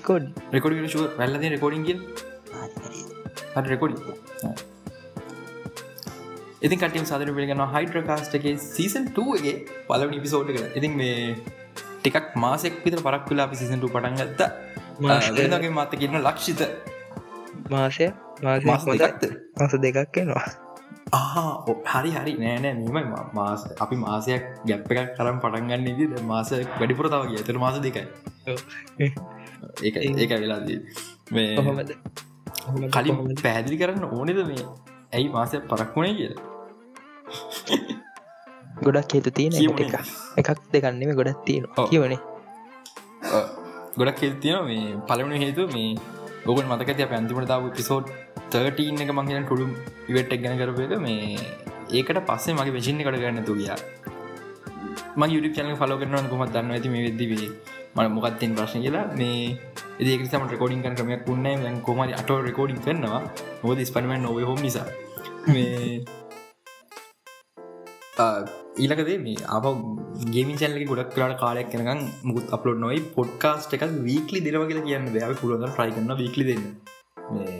Discord රෙකොඩි වැල්ලද රෙකෝඩින්ග හට රෙකොඩි ඉතින් කටියම් සාදර පිළිගන්න හයිඩ්‍රකාස්ටගේ සීසන් 2ගේ පලවනි පිසෝඩ් එක ඉතින් මේ ටිකක් මාසෙක් විතර පරක් වෙලා අපි සිසන්ට පටන් ගත්ත වෙනගේ මත කියන්න ලක්ෂිත මාසය මාස දෙකක් එනවා ආ හරි හරි නෑනෑ මෙම මාස අපි මාසයක් ගැප් එකක් කරම් පටන්ගන්න ඉදි මාස වැඩිපුර තව කිය ඇතර මාස දෙකයි ඒ ඒක වෙලාදී මේ කලින් පැහැදිලි කරන්න ඕනෙද මේ? ඇයි මාසය පරක්වුණේ කියල? ගොඩක් හේතු තියෙන. එක එකක් දෙකන්නෙම ගොඩක් තියෙන. කියවනේ. ගොඩක් කෙල්තියන මේ පලවුණු හේතු මේ ගොගන් මතක අප අන්තිමට තාව පිසෝඩ් 13 එක මංගෙන ටුළුම් ඉවට් එක් ගැන කරපයක මේ ඒකට පස්සේ මගේ විසින්න කට ගන්න තු ගියා. ම යුට චන ෆලෝ කරන කොමත් දන්න ඇති මේ වෙදදිවේ මට මොකත්තින් ප්‍රශ්න කියලා. මේ ඒකම රකෝඩින් කන ක්‍රමයක් උන්න කොමරි අට රකෝඩින් කරනවා. මොද ස්පනමෙන් නොව හොම නිසා. මේ ඊලකදේ මේ අප ගේමි චල්ලක ගොඩක් කලාට කාලයක් කෙනකම් මුකුත් අපලෝඩ් නොයි පොඩ්කාස්ට එකක් වීකලි දෙරව කියලා කියන්න බෑ. පුළුවන් ්‍රයි කරන්න වීකලි දෙන්න. මේ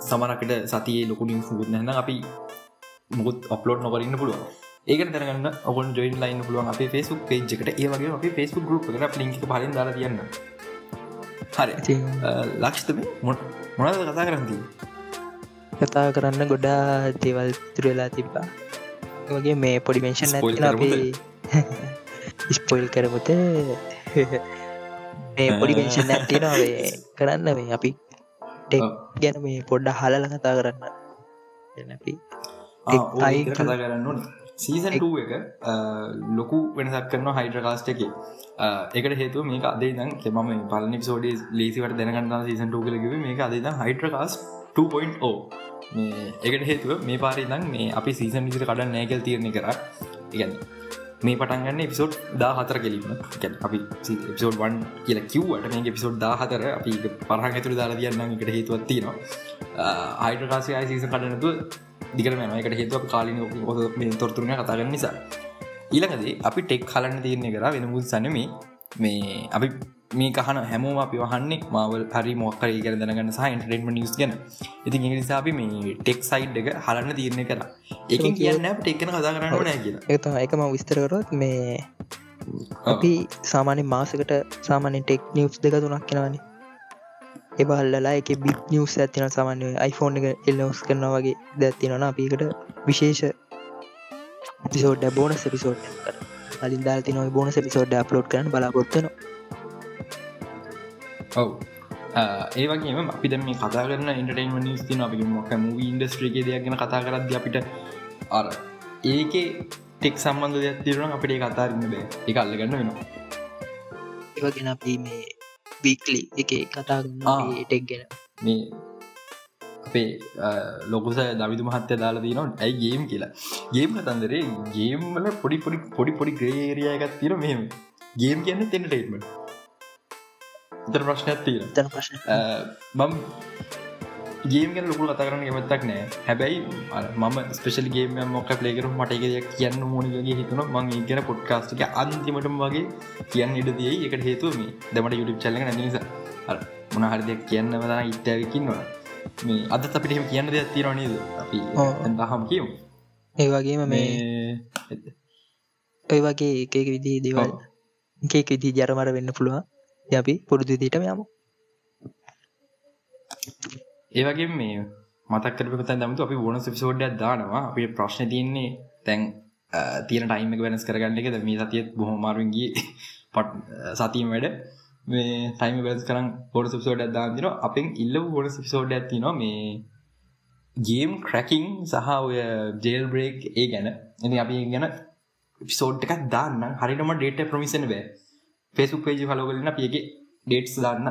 සමරකට සතියේ ලොකුනින් සුත් නැන අපි මුකුත් අප්ලෝඩ් නොකරන්න පුළුවන්. ඒක තරගන්න ඔබන් ජොයින් ලයින් පුළුවන් අප ෆෙස්ුක් පේජ් එකට. ඒවගේ අප ෆෙස්ුක් ගරුප් එකට ලින්ක පලින් දාලා තියන්න. හරි. ලක්ෂතම මොනද කතා කරන්දී කතා කරන්න ගොඩා දේවල් තුරවෙලා තිබ්බා. වගේ මේ පොඩිමේෂන් ස්පොයිල් කරමුත මේ පොඩිමේෂන් ඇතිනවේ කරන්න මේ අපි ටෙක්. ගැන මේ පොඩ්ඩ හලල කතා කරන්න. අපි අයි කතා කරන්න ඕන සීසන් එක ලොකු වෙනසක් කරන හයිඩ්‍රකාස්ට එක. එකට හේතු මේක අදේ දන් කෙම පලනි සෝඩ ලේසිවට දැනගන්න සීසන් ටූකලකිව මේක අදේ දම් හයිඩ්‍රකාස් 2.0 මේ එකට හේතුව මේ පාරිදම් මේ අපි සීසන් විසිට කඩ නෑකල් තිරණය කර. ඉගන්න මේ පටන්ගන්න එපිසෝඩ් දා හතර කෙලීම ගැන අපි පිසෝඩ් වන් කියල කිව්වට මේ පිසෝඩ් දා හතර අපි පරහ ඇතුර දාලා තියන්න එකට හේතුවත්තිනවා හයිඩ්‍රකාසය සීසන් කඩනතු දිගරම එකට හේතුව කාලින තොරතුරන කතාගන්න නිසා. ඊළඟදේ අපි ටෙක් කලන්න තියන්නේ කර වෙන මුල් සනමේ මේ අපි මේ කහන හැමෝම අපි වහන්නේ මවල් හරි මොක්කර කර දැනගන්න සහ ඉන්ටරෙන්ම නිස් ගැන. ඉතින් ඉනිසාපි මේ ටෙක් සයිඩ් එක හලන්න තියරණය කර එක කියන්න ටෙක්න කතා කරන්න නෑ කියලා. එක එකම විස්තරකරොත් මේ අපි සාමාන්‍ය මාසකට සාමාන්‍ය ටෙක් නිියස් දෙක තුනක් කෙනවනේ එබල්ලලා එක බික් නිියස් ඇතින සාමාන්‍ය iPhoneෆෝන් එක එල්ලවස් කරන වගේ දැත්තිනන අපිකට විශේෂ පිසෝඩ් බෝනස් පිසෝඩ් කර අලින් දාල්ති නොයි බෝනස පිසෝඩ් අප්ලෝඩ් කරන බලාපොත්වන ඔව්. ඒවගේම අපි දැම මේ කතා කරන ඉන්ටර්ටේන්ම නිස් තින අපි මොක මූ ඉන්ඩස්ට්‍රිගේ දෙයක් ගැන කතා කරද අපිට අර ඒකේ ටෙක් සම්බන්ධ දෙයක් තිරන අපිට ඒ කතාරන්න බෑ. එක අල්ලගන්න වෙනවා. ඒවගෙන අපි මේ බීක්ලි එක කතා. ටෙක් ගැන. මේ අපේ ලොකුස දවිදු මහත්‍ය දාලා දීනවා ඇයි ගේම් කියලා. ගේම් කතන්දරේ ගේම්වල පොඩි පොඩි පොඩි පොඩි ග්‍රේරිය එකත් තිර මෙහෙම. ගේම් කියන්න තෙන්න ටේට්මට ඉතර ප්‍රශ්නයක් තියෙන තන ප්‍රශ්න මම් ගේම ගැන ලොකු කතා කරන්න කැමත්තක් නෑ. හැබැයි මම ස්පෙශල් ගේම මොක පලේකරු මට එක දෙයක් කියන්න මෝනගේ හිතුන මං ඒ ගැන පොඩ්කාස්ටික අන්තිමටම වගේ කියන්න ඉඩ දිය. එකට හේතුව මේ. දමට යුටි චල්ල නිසා. මොන හරි දෙයක් කියන්න වදන ඉත්තයකින්නවා මේ අද අපිට එහෙම කියන්න දෙයක් තිරනේද අපි. දහම් කියමු. ඒ වගේම මේ ඔය වගේ එක එක විදිී දේවල්. එකක විදි ජරමර වෙන්න පුළුවන්. අපි පුරුදු දිටම යමු ඒවගේ මේ මතක්කරපත දමතු අපි බොන පිසෝඩ්ඩයක් දානවා. අපි ප්‍රශ්න තියන්නේ තැන් තියෙන ටයිම වෙනස් කරගන්න එක මේ සතියත් බොහොමාරුන්ගේ පට් සතිීම වැඩ. මේ ටයිම වෙනස් කරම් පොඩ සුපසෝඩ දාන්තින අපෙන් ඉල්ල ගොඩ සිපසෝඩ් ඇතිනවා මේ ගේම් ක්‍රැකින් සහ ඔය ජේල් බ්‍රේක් ඒ ගැන. එති අපි ගැන පිසෝඩ් එකක් දාන්න හරිටම ඩේට ප්‍රමිසන බෑ. පෙසු පේජි හලෝගලන්න පියගේ ඩේට්ස් දාන්න.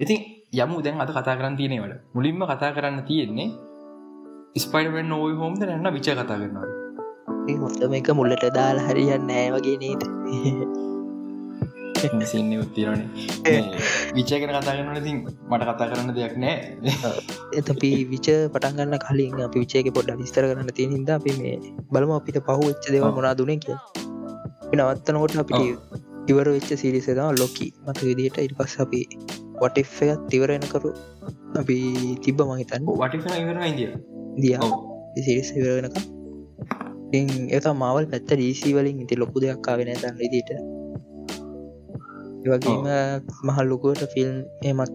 ඉතින් යමු දැන් අද කතා කරන්න තියෙනවට මුලින්ම කතා කරන්න තියෙන්නේ ස්පයිඩවෙන් නෝයි හෝම්ද නැන්න විච කතා කරනවා. හොඳම එක මුල්ලට දාලා හරියන්න නෑ වගේ නේද? සින්න උත්තිරනේ විචයකන කතා කරන ඉතින් මට කතා කරන්න දෙයක් නෑ එතපි විච පටන්ගන්න කලින් අපි විචයක පොඩ්ඩ විස්තර කරන්න තියෙන හිද අපි මේ බලම අපිට පහු වෙච්ච දෙව. මොනා දුනේ කිය නවත්තනකොට අපිට ඉවර වෙච්ච සිරිසදා ලොකි මත විදිට ඉට පස් අපි වටක් එකත් තිවර එනකරු අපි තිබ්බ මහිතන්න වට දිය සිරිස් වෙනක එක මවල් පැත්ත ඩීසි වලින් ඉති ලොකු දෙයක් කාවෙන දන්න විදිට ඒවගේම මහල් ලොකුවට ෆිල්ම් එමත්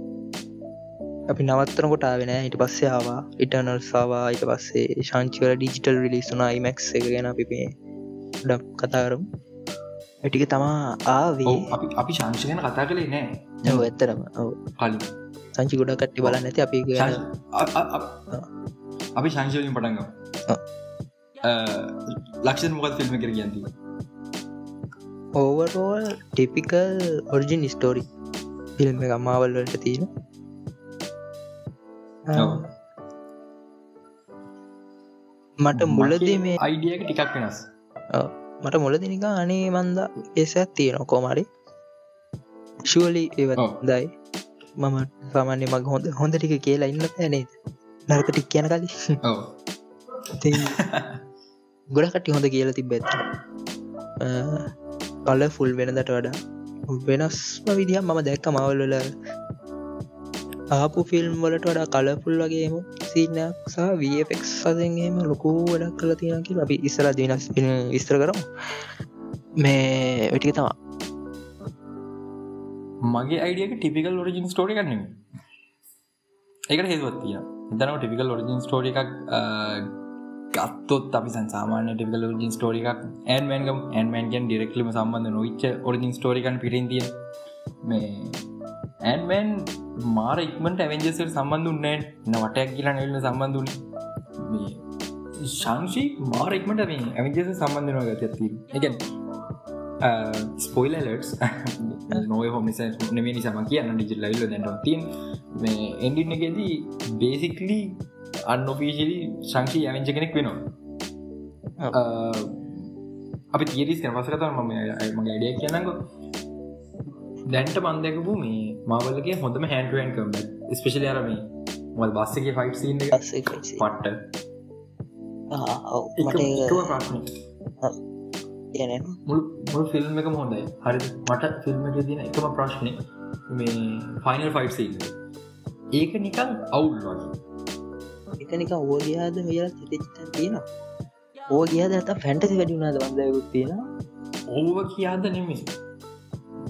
අපි නවත්තන කොට වෙන ඉට පස්සේ ආවා. ඉටනල් සාවා ඉට පස්සේ ශංචිවල ඩිජිටල් රිලිස් වනා ඉමක් එක ගැන අපිපේ ඩක් කතාකරම් ඇටික තමා ආවේ. අපි අපි ශංශගෙන කතා කළේ නෑ ඇව ඇත්තරම කලින්. සංචි ගොඩ කට්ටි බල නැති අපි අපි ශංශලින් පටන්ග ලක්ෂ මොකත් ෆිල්ම් කර කියන්ති overall typical origin story film එක අම්මාවල්වලට තියෙන. මට මුලදී මේ අයිඩියක ටිකක් වෙනස්. මට මුලදිනික අනේ මන්ද ඒසත් තියෙන කෝමරි ශුවලි ඒවත් දයි මම සාමාන්‍ය මක් හොඳ හොඳ ටික කියලා ඉන්න පැනේද නරක ටික් කියන කලි ගොඩ කටි හොඳ කියලා තිබ ඇත්ත කල ෆුල් වෙනදට වඩා වෙනස්ම විදිහ මම දැක්ක මවල්වල ආපු ෆිල්ම් වලට වඩා කලපුල් වගේම සිීනයක් සහ වෆෙක් සදෙන්ගේම ලොකූ වැඩක් කල තියෙන කිය අපි ඉස්සර දිනස් විස්තර කරමු. මේ වැටික තමා මගේ අයිඩියක ටිපිකල් ෝරජින් ස්ටෝරි කරන්න ඒකට හේතුවත්තිය එතනම ටිපිකල් ෝරජින් ස්ටෝරි එකක් ගත්තොත් අපි සාමාන්‍ය ටිකල ෝජින් ස්ටෝරිකක් ඇන්මන්ගම් ඇන්මන්ගෙන් ඩිරෙක්ලම සම්බන්ධ නොවිච්ච ඔරිජින් ස්ටෝරිකන් පිරින්තිය මේ ඇන්මන් මාර ඉක්මට ඇවෙන්ජෙසට සම්බන්ධ උන්නෑ න. වටයක් කියලා නල්ල සම්බන්ධුන ශංෂි මාරෙක්මට මේ ඇවිජෙස සම්බන්ධනව ගතත්ති එකන් ස්පොයිලලටස් නොය හොම නම නිසාම කියන්න ඩිජිල් ලවිල්ල දැන්ට තින් මේ එන්ඩින්නගෙදී බේසික්ලී අන්නොපීශලි ශංකී ඇවිංච කෙනෙක් වෙනවා. අපි තිරිස් කන පසකතර මම මගේ අඩිය කියන්නක දැන්ට මන්දකපු මේ මවලගේ හොඳම හැන්ටුවන් කම් ස්පේශල අරම මල් බස්සගේ ෆයිට් සීන් පට්ට. ප්‍රශ්න මුල් ෆිල්ම් එක හොඳයි. හරි මට ෆිල්ම් එක තින එකම ප්‍රශ්නය මේ ෆයිනල් ෆයිට් සීන් ඒක නිකන් අවුල් වගේ. එකනික ඕ ගයාද මෙලා සිතචිතන් තියෙන ඕ ගියාද ඇත ෆැන්ටසි වැඩිුණාද වන්දයකුත් තියෙන ඕව කියාද නෙමේ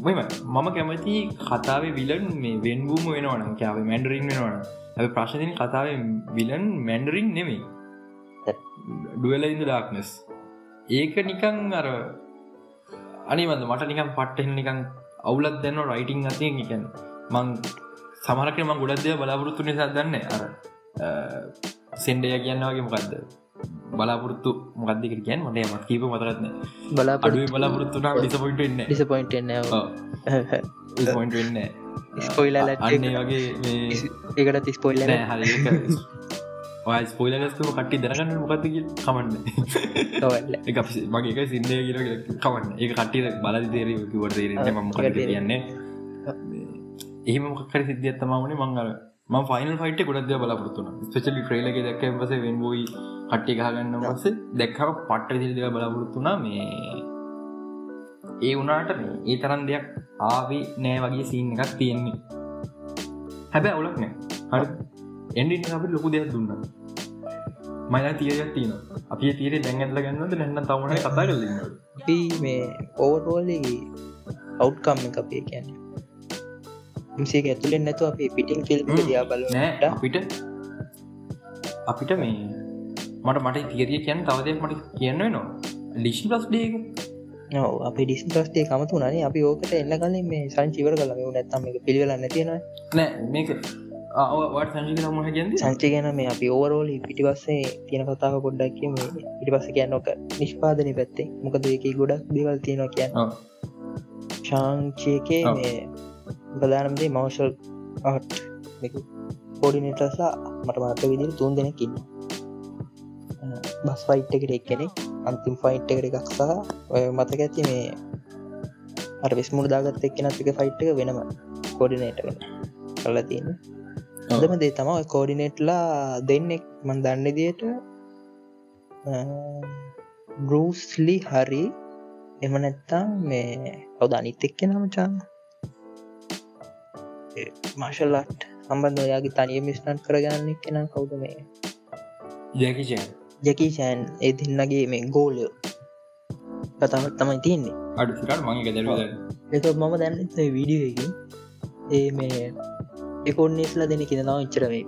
මෙම මම කැමති කතාවේ විලන් මේ වෙන්බූම වෙනවන කයාව මැන්ඩරින් වෙනවන ඇ ප්‍රශ්තින කතාව විලන් මැන්ඩරින් නෙමේ ඩුවල ඉද ඩක්නස් ඒක නිකං අර අනිවද මට නිකම් පට්ටහ නිකං අවුලත් දෙන්න රයිටිං අතිය නිකන් මං සමරක ම ගොඩක්දය බලාපොරොත්තු නිසා දන්න අර සෙන්ඩය කියන්න වගේ මොකක්ද බලාපොරත්තු මොකක්දක කියන් මට මත් කීප මතරත්න බලාපඩුව බලාපොරත්තුනා ඩිසපොයිට එන්න වෙන්න ස්පොයිල අන්නේ වගේ ඒකට ති ස්පොයිල්ල හ ස්පොයිලස්තු කට්ටි දරගන්න මොකක්ද කමන්න. මගේ සිින්දය කියර කමන්න. ඒ කට්ටිය බල තේර කිවට ම කියන්නේ? එහෙම මොකර සිද්ධියත්තමනේ මංගල ම ෆයිනල් ෆයිට ගොඩද බලාපොරත්තුන ස්පෙචලි ට්‍රේලගේ දැක්ක පස වෙන්බෝයි කට්ටි ගහගන්න පස්සේ දැක්කම පට්ට දිල්දක බලාපොරොත්තුනා මේ ඒ වනාට මේ ඒ තරන් දෙයක් ආවි නෑ වගේ සීන් එකක් තියෙන්නේ. හැබැ ඔලක් නෑ. එන්ඩි අපි ලොකු දෙයක් දුන්න මය තියයක් තියෙන අපි තීරේ දැන්ඇත්ල ගන්නද නැන්න තමන කතා කරලන්න අපි මේ ඕවටෝල්ලගේ අවු්කම් එක අපේ කියන්නේ. මිසේ ඇතුලෙන් නැතු අප පිටින් ෆිල්ම් දයා බල අපිට අපිට මේ මට මට තිරිය කියන්න තවදයක් මට කියන්න නවා ලිෂි පස් ඩේක අප ඩිසි පස්ටේ කමතු නනේ අපි ඕකට එන්න කලින් මේ සංචිවර කල නැත්තම එක පිළිවෙල නැතිෙන නෑ මේක සංචි ගැන මේ අපි ඕවරෝල පිටිවස්සේ තියෙන කතාව කොඩ්ඩක්ම ඉටි පස්ස කියන්නක නිෂ්පාදනය පැත්තේ. මොකද එක ගොඩක් දේවල් තියෙනවා කියන්න. ශාංචයකේ මේ ප්‍රධානමදේ මවශල් ආට් පෝඩිනටසා මට මත විදිර තුන් දෙනෙකින්න බස් ෆයිට් එකට එක් කෙනෙක් අන්තිම් ෆයිට් එකට එකක්සා ඔය මතක ඇති මේ අර විස්මුණ දාගත් එක් නතික ෆයිට් එක වෙනම කෝඩිනේට වෙන. කල්ල තියෙන හොදම දේ තම කෝඩිනේට්ලා දෙන්නෙක් මන් දන්න දියට බරූස්ලි හරි එම නැත්තම් මේ ඔවද අනිත් එක්ක නම චාන්න මාශල්ලට් සම්බන්ධ ඔයාගේ තනිය මිස්නට් කරගන්න කෙන කවුද මේ? ජැකිචන් ජැකී චෑන් ඒ දෙන්නගේ මේ ගෝලයෝ කතාවත් තමයි තියන්නේ. අඩු මගේ එක මම දැන්න වීඩියෝ ඒ මේ එකොන්නේස්ල දෙන කියෙනවා ඉච්චරවේ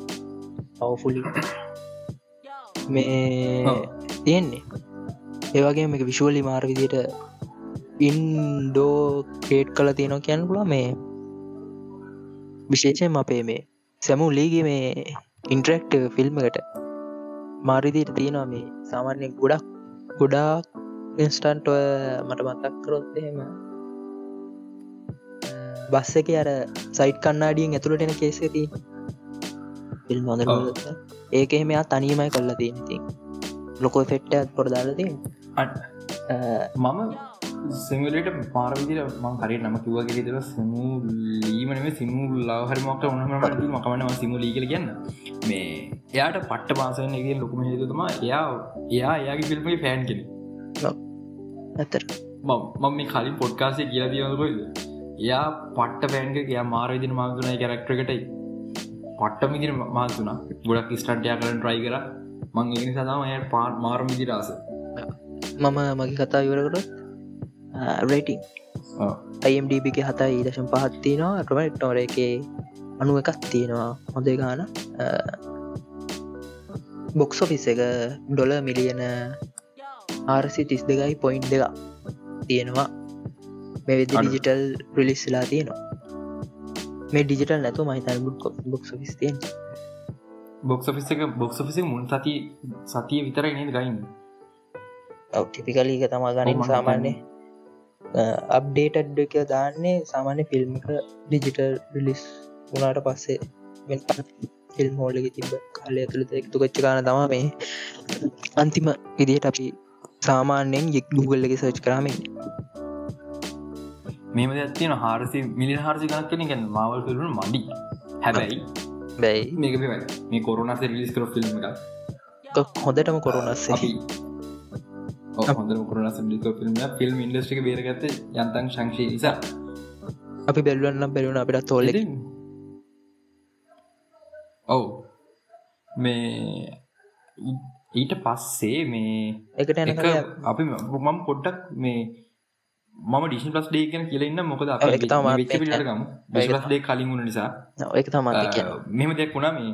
පවෆුලි මේ තියෙන්නේ. ඒවගේ මේක විශුවලි මාර් විදියට ඉන්ඩෝ කේට් කල තියෙනවා කියන්න පුලා මේ විශේෂයෙන් අපේ මේ සැමු ලීගේ මේ ඉන්ටරෙක්ට ෆිල්ම්කට මාරිදිට තියෙනවා මේ සාමාන්‍ය ගොඩක් ගොඩාක් ඉන්ස්ටන්ට මට මතක් කරොත් එහෙම බස්ස එක අර සයිට් කන්නාඩියෙන් ඇතුළට එන කේසති ෆිල්ම් හොඳ ඒක එහෙමයා තනීමයි කොල්ල තියෙනති ලොකෝ ෆෙට්ට පොර දාලති මම සිමලට පාරවිදිර මං කරේ නම කිවගේ දර සිමු ලීමනම සිමු ලාහරමක් උනහමට මකමන සිමු ලීකල කියන්න. මේ එයාට පට්ට පාසන එක ලොකුම හේතුතුම එයා එයා එයාගේ ෆිල්ම්ගේ ෆෑන් කෙන ඇතර මම මේ කලින් පොඩ්කාසේ කියලා දියකොයිද එයා පට්ට පෑන්ක එයා මාරවිදින මාතුනයි කැරක්ටරකටයි පට්ටමිදිර මාතුනා ගොඩක් ස්ටන්ටයා කරන ට්‍රයි කර. මං ඉනි සදාම එය පාට මාරමිදිරාස මම මගේ කතා ඉවරකට රේටිං අයිම්ඩබ එක හතයි දශම් පහත්තිනවා රොමට් නොර එක අනුව එකක් තියෙනවා. හොඳේ ගාන. බොක්ස් ඔෆිස් එක ඩොල මිලියන ආරසි තිස් දෙකයි පොයින්් දෙක තියෙනවා මෙවිදි ඩිජිටල් ප්‍රිලිස්ලා තියෙනවා. මේ ඩිජිටල් නැතු මහිතන බොක්ස් ෆිස් තියෙන් බොක්ස් ෆිස් එක බොක්ස් ෆිසි මුල් සති සතිය විතර නද ගයින්න ටිපිකලීක තමා ගනින් සාමාන්‍ය අප්ඩේටඩ් එක දාන්නේ සාමාන්‍ය ෆිල්ම්ක ඩිජිටල් රිලිස් වනාට පස්සේ ෆිල්ම් හෝල්ලක තිබ කාලය ඇතුළත එකතු කොච්ච කාන තම මේ අන්තිම විදියට අපි සාමාන්‍යයෙන් යෙක් ගුගල් එක සර්ච් කරාමේ මෙම ඇතින හාරසි මිලි හාරසි ගනක් කෙන ගැන මවල් ෆිල්ම් මඩි. හැබැයි බැයි. මේක මේ කොරුණස රිලිස් කර ෆිල්ම් එක හොඳටම කොරුණස්සේ හොඳ කරුණ සලික ෆිල්ම් ෆිල්ම් ඉන්ඩස්ටික බේරගත්ත යන්තන් ශංශය නිසා. අපි බැල්වන්නම් බැලුණ අපිට තෝල්ල ඔව්. මේ ඊට පස්සේ මේ එකට එක අපි මම පොඩ්ඩක් මේ මම ඩිෂන් ප්ලස් ඩේ කියන කියලන්න මොකද ඩිස් ඩේ කලින් වුණ නිසා. ඒක තමත් කිය මෙම දෙයක් වුණා මේ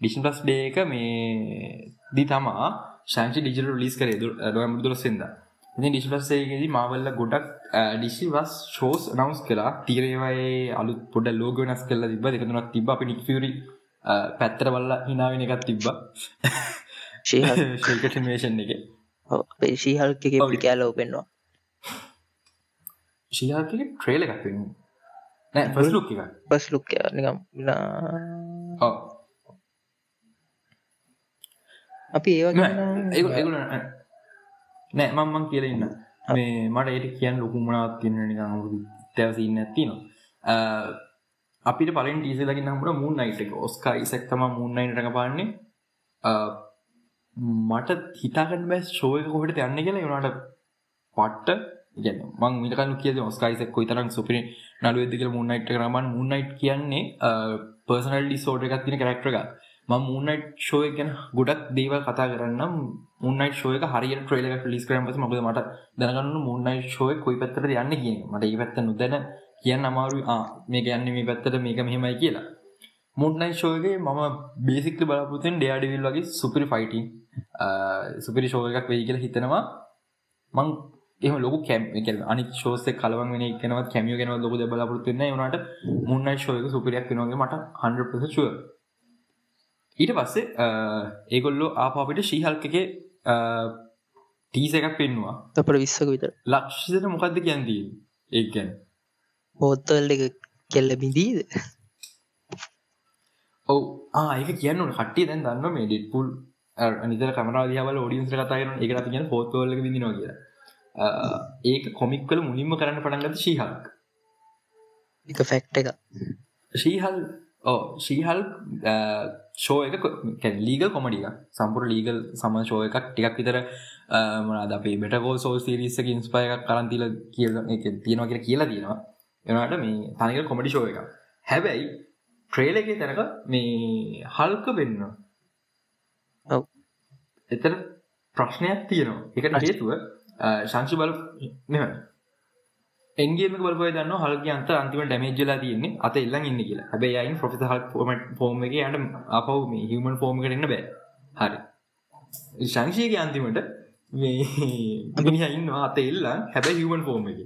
ඩිෂන් ප්ලස් ඩේ එක මේ දී තමා ශංචි ඩිජිට ලිස් කරේ නොවම් දුරස්සෙන්ද ඉති ඩිස්පස්සේගෙදි මාවල්ල ගොඩක් ඩිසි වස් ෂෝස් නවස් කලා තීරේවයි අලුත් පොඩ ලෝග වෙනස් කල්ල තිබ එකතුනක් තිබ අපි නික්ෆරි පැත්තර වල්ල හිනාවෙන එකත් තිබ්බ. ශේකටමේෂන් එක. ශීහල්ක පි කෑලෝ පෙන්වා ශියාක ට්‍රේල එකක් පෙන් නෑ පස් ලුක් එක බස් ලුක් නිකම් අපි ඒවා ඒගුල නෑ මංමන් කියල ඉන්න. මේ මට ඒට කියන්න ලොකුමනාත් කියන්න නිකමුරු තැවසින්න ඇතිනවා අපිට පලින් ටීසලකින් හමට මුන් අයිට එක. ඔස්කා ඉසක් තම මුන්නයිට රඟ පාන්නේ. මට හිතාකට බැස් ශෝයක කොහට යන්න කියලා. වුණට පට්ට මං මිටකල් කිය ඔස්කයිසක් කොයිතරම් සුපිරි නඩු ඇදික මුන්නයිට කරමන් මුන්නයිට් කියන්නේ පර්සනල් ඩිසෝඩ එකක් තින කරක්ටර එක ම මුන්නයිට් ෂෝය ගැන ගොඩක් දේව කතා කරන්න මුන්නයි ෂෝය හරි ට්‍රේල ලිස් කරම මද මට දැනගන්න මුන්නයි ෂෝය කොයි පැත්තර යන්න කිය මට ඒ පැත්ත නොදැන කියන්න අමාරු මේ ගැන්න මේ පැත්තට මේක මෙහෙමයි කියලා. මුන්නයි ෂෝයගේ මම බේසික්ල බලාපුතෙන් ඩයාඩවිල් වගේ සුපිරි ෆයිටන් සුපිරි ෂෝය එකක් වෙයි කියලා හිතනවා. මං එම ලොක කැම් අනි ශෝස කලවන් වෙන එකනවත් කැමිය ගෙන ලොක බලාපොරත්තුන්න වනට මුන්නයි ශෝයක සුපිරියක් වෙනගේ මට හන්ප චුව ඊට පස්සේ ඒගොල්ලෝ ආපාපිට ශීහල්කගේ ටීස එකක් පෙන්වා අපට විස්සක විතර. ලක්ෂිතට මොකක්ද කියන්දී ඒ ගැන හෝත්තල් එක කෙල්ල බිඳීද? ඔව. ආයක කියන්න කට්ටිය දැන් දන්න මේ ඩෙට්පුල් නිතර කමරා දිහවල ෝඩියන්ස් කතාරන එක තියන පොත්වල විදිනවා කියලා ඒක කොමික් කල මුලින්ම කරන්න පටන්ගත ශීහල්ක් එක ෆැක්ට එක ශීහල් ඕ ශීහල් ෂෝ එක ලීගල් කොමඩිය සම්පුර ලීගල් සම ෂෝ එකක්. ටිකක් විතර මනද අපේ බෙටකෝ සෝල් සිරිස්සක ඉන්ස්පය එකක් කරන්තිල කියල තියෙනවා කිය කියලා තියෙනවා. එනට මේ තනික කොමඩි ෂෝ එක හැබැයි ට්‍රේලගේ තැනක මේ හල්ක වෙන්න. ඔව්. එතන ප්‍රශ්නයක් තියෙනවා. එකට හේතුව ශංශි බල මෙම එන්ගේම බලපය දන්න හල්ක අන්ත අන්තිම ඩැමේජ්ලා තියන්නේ අත එල්ලන් ඉන්න කියලා. හැබයි අයින් ප්‍රොෆෙස හල් ෆෝමට ෆෝර්ම එක යට අපව මේ හිමන් ෆෝර්ම කරන්න බෑ. හරි. ශංශයක අන්තිමට මේ ඉන්නවා අත එල්ලා හැබැයි හිමන් ෆෝර්ම එක.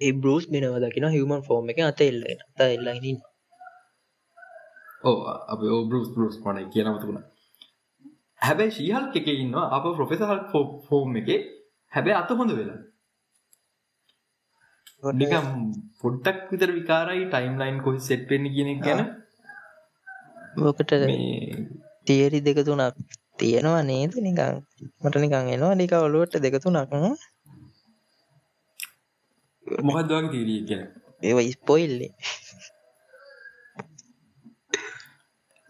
ඒ බරුස් මෙනව දකින හිවමන් ෆෝර්ම එක අත එල්ල අත එල්ලයිනින් ඕ අප ඕබරුස් බරුස් මන කියනමතුුණ හැබැයි ශීහල් එක ඉන්නවා. අප ප්‍රොෆෙසහල් ෆෝර්ම් එක හැබැයි අත හොඳ වෙලා. නිකම් පොඩ්ඩක් විතර විකාරයි ටයිම් ලයින් කොහි සෙට් වෙන්න කියන එක ගැන. ඕකට මේ තිේරි දෙක තුනක් තියෙනවා නේද නිකං මට නිකං එනවා නික ඔලුවට දෙක තුනක්. මොකක්ද වගේ තීරිය කියන ඒව ඉස්පොයිල්ලේ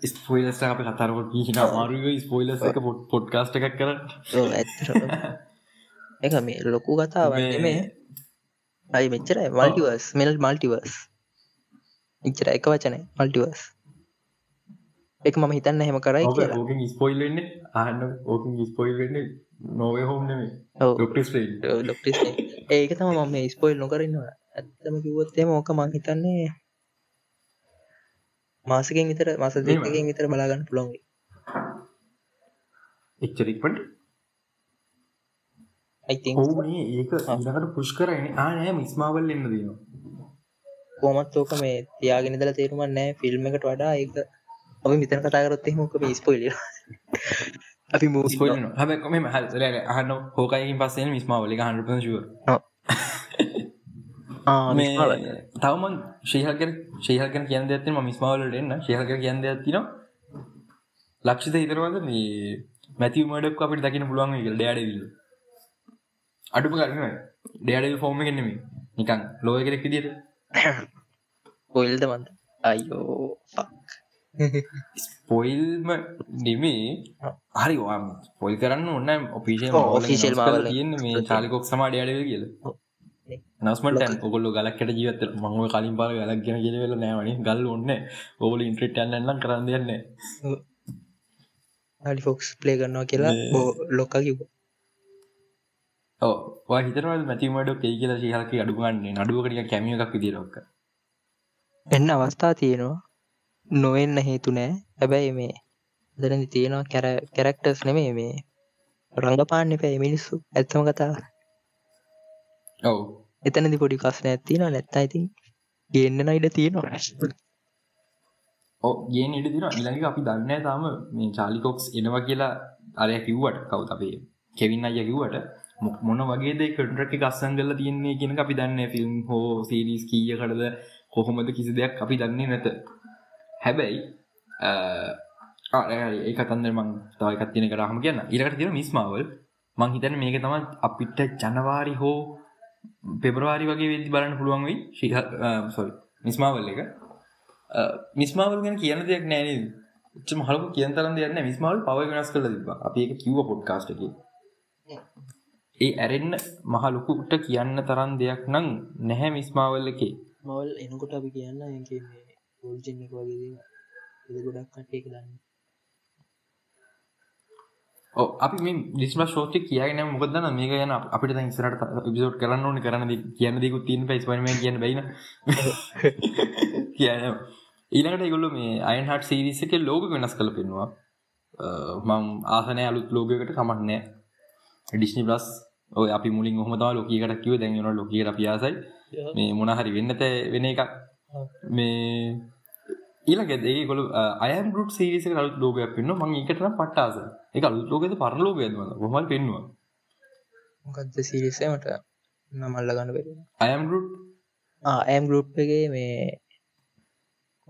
ස්පොයිලස් අප කතරකොට කියන අමාරුව ස්පොයිලස් එක පොඩ්කාස්ට එකක් කර ඇත්තර එක මේ ලොකු කතාවන්නේ මේ අයි මෙච්චරයි. මල්ටිවර්ස් මෙල් මල්ටිවර්ස් ඉච්චර එක වචනය මල්ටිවර්ස් එක මම හිතන්න හෙම කරයි කියලා. ඕකින් ස්පොයිල් වෙන්න. අහන්න ඕකින් ස්පොයිල් වෙන්න නොවේ හෝම් ඒක තම මම මේ ස්පොයිල් නොකරන්නවා ඇත්තම කිවොත්තේම ඕක මං හිතන්නේ මාසකින් විතර මාස දෙකකින් විතර බලාගන්න පුළොන්ගේ එච්චරික්පට අයිතින් ඕනේ ඒක ඉකට පුෂ් කරන ආනෑ මිස්මාවල් එන්න දීම කෝමත් ඕක මේ තියාගෙන දල තේරුමන් නෑ. ෆිල්ම් එකට වඩා ඒක අපි මිතන කතාකරොත්තේ මොක ස්පොයිල අපි මූ ස්පොයිල් හැබැ මෙම හල් අහන්න හෝකයිකින් පස්සේ මිස්මාවල හන්ුව තවම ශීහකර ශීහකන කියන්න ඇත්තම මිස්මාවලට එන්න. ශීහක කියන්න ඇතින ලක්ෂිත හිතරවද මේ මැතිව මඩක් අපිට දකින පුළුවන් ල් ඩෑඩවිල්ල අඩුප කරන ඩෑඩ ෆෝර්ම කෙනෙම නිකන් ලෝය කෙනෙක් විදිට පොයිල්ද මන්ද? අයියෝ ස්පොයිල්ම නෙමේ හරි වාම පොල් කරන්න ඔන්න official මාවල. තියන්න මේ චාලිකොක් සමා ඩයාඩව කියල. නස්මට ඔගොල්ල ගලක්කට ජීවත මංව කලින් පාල ගලක් ගෙන කියලවෙල නෑවනි ගල් ඔන්න ඔගොල ඉන්ට්‍රට ඇන්නම් කරන්න දෙන්න හලි ෆොක්ස් ප්ලේ කරනවා කියලා ලොක්ක කිව් ඕ හිතරවල් මැතිමට කෙයි කියලා ශීහලක අඩුගන්නේ නඩුවකටිය කැමිය එකක් විදිරක්ක එන්න අවස්ථා තියෙනවා. නොවෙන්න හේතු නෑ. හැබැයි මේ දරදි තියෙනවා කැර කැරක්ටර්ස් නෙමේ මේ රංගපාන්න පැයි මිනිස්සු. ඇත්තම කතා ඔව්. එතනදි පොඩි කස්න ඇතින නැත්තා ඉතින් ගන්න ඉඩ තියෙනවා. ඕ ගේ ඉට තින ඉළඟ අපි දන්න තාම මේ චාලිකොක්ස් එනවා කියලා අරය කිව්වට කවුත් අපේ කෙවින්න අය කිව්වට මොන වගේ කටරක ගස්සන් කල තියන්නේ කියෙන අපි දන්න ෆිල්ම් හෝ සීරිස් කීය කටද කොහොමද කිසි දෙයක් අපි දන්නේ නැත. හැබැයි ඒ කතන්දර මං තවයිකත් තියෙන කරහම කියන්න. ඉරකට තින මිස්මාවල් මං හිතන මේක තම අපිට ජනවාරි හෝ පෙබරවාරි වගේ වෙදදි බලන්න පුළුවන් වෙයි. සොල් මිස්මාවල් එක. මිස්මාවල් ගැන කියන දෙයක් නෑන ච මහලක කියන් තරන් දෙයන්න මිස්මාවල් පව වෙනස් කල තිබ අපි එක කිව්ව පොඩ්කාස්ට ඒ ඇරෙන්න්න මහලොකුට කියන්න තරන් දෙයක් නං නැහැ මිස්මාවල් එකේ. මවල් එනකොට අපි කියන්න මේ පෝල්ජෙන්ෙක් වගේ ගොඩක් කටේ දන්න ඔව් අපි මේ ඩිස්ම ෂෝටි කියගෙන මොකදන්න මේක යන අපිට දැන් ඉස්සරහට එපිසෝඩ් කරන්න ඕනේ කරන්න දේ කියන්න දෙයක් තියෙන පයි ස්පයිඩර්මෑන් කියන්න බැයින කියන ඊළඟට ඒගොල්ලෝ මේ අයන් හට් සීරීස් එකේ ලෝගෝ වෙනස් කරලා පෙන්නවා. මම ආසනය අලුත් ලෝගයකට කමක් නැහැ ඩිස්නි ප්ලස් ඔය අපි මුලින් ඔහොම තමයි ලෝකීකට කිව්වේ. දැන් වෙනවා ලෝකීකට අපි ආසයි. මේ මොන හරි වෙන්න තේ වෙන එකක්. මේ ඊළඟ ඒගොල අයම් ගුට් සීරිස අලුත් ලෝගයක් පෙන්න්න මං එකටන පට්ටාස එක අලුත් ලෝකෙද පරණ ලෝකයද හොමල් පෙන්වා මොකක්ද සිරිසමට නමල්ල ගන්න පෙර අයම් ගුට් ඇම් ගරුප් එකගේ මේ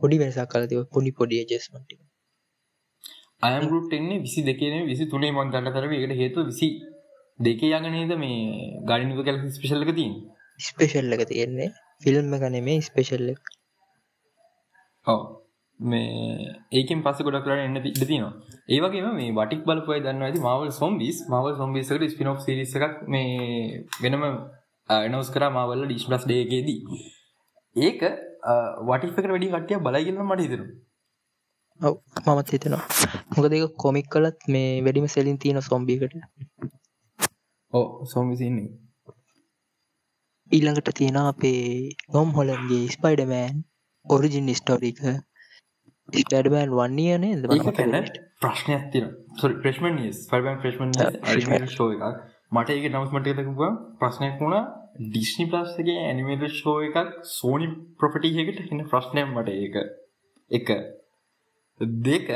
පොඩි වෙනසක් කලතිව පොඩි පොඩිය ජෙස්මටි අයම් ගුට් එන්නේ විසි දෙකනේ විසි තුනේ මන් ගන්න තරව එකට හේතු විසි දෙක යගනේද මේ ගඩිනිව කැල ස්පිශල්ලක තින් ස්පේෂල් එක තියෙන්නේ. ෆිල්ම් එක නෙමේ ස්පේෂල් එක. ඔව. මේ ඒකෙන් පස්ස ගොඩ කරන්න එන්න ඉඩ තිනවා ඒවගේම මේ වටික් බලපුය දන්න ඇති මවල් සොම්බිස් මවල් සොම්බිසකට ස්පිනෝ් සිරිස එකක් මේ වෙනම එනවස් කර මවල්ල ඩිස්්ලස් ඩේකේදී ඒක වටිකට වැඩි කටිය බලගන්න මට හිතරු ඔව මමත් හිතනවා. මොක දෙක කොමික් කලත් මේ වැඩිම සෙලින් තියෙන සොම්බිකට ඕ සොමිසින්නේ ඊළඟට තියෙන අපේ නොම් හොලන්ගේ ස්පයිඩමෑන් ඔරිජින් ස්ටෝරික ස්ටඩමෑන් වන්නේනේ ඒකැන ප්‍රශ්නයක් තින ප්‍රශ්මන් ෆල්බන් ප්‍රශ්මන් එකක්. මට ඒක නවස්මට එකකුව ප්‍රශ්නයක් වුණා ඩිස්නි ප්ලස්ගේ ඇනිමේට ෂෝ එකක් සෝනි ප්‍රපටියකට හින්න ප්‍රශ්නයක් මට ඒක. එක. දෙක.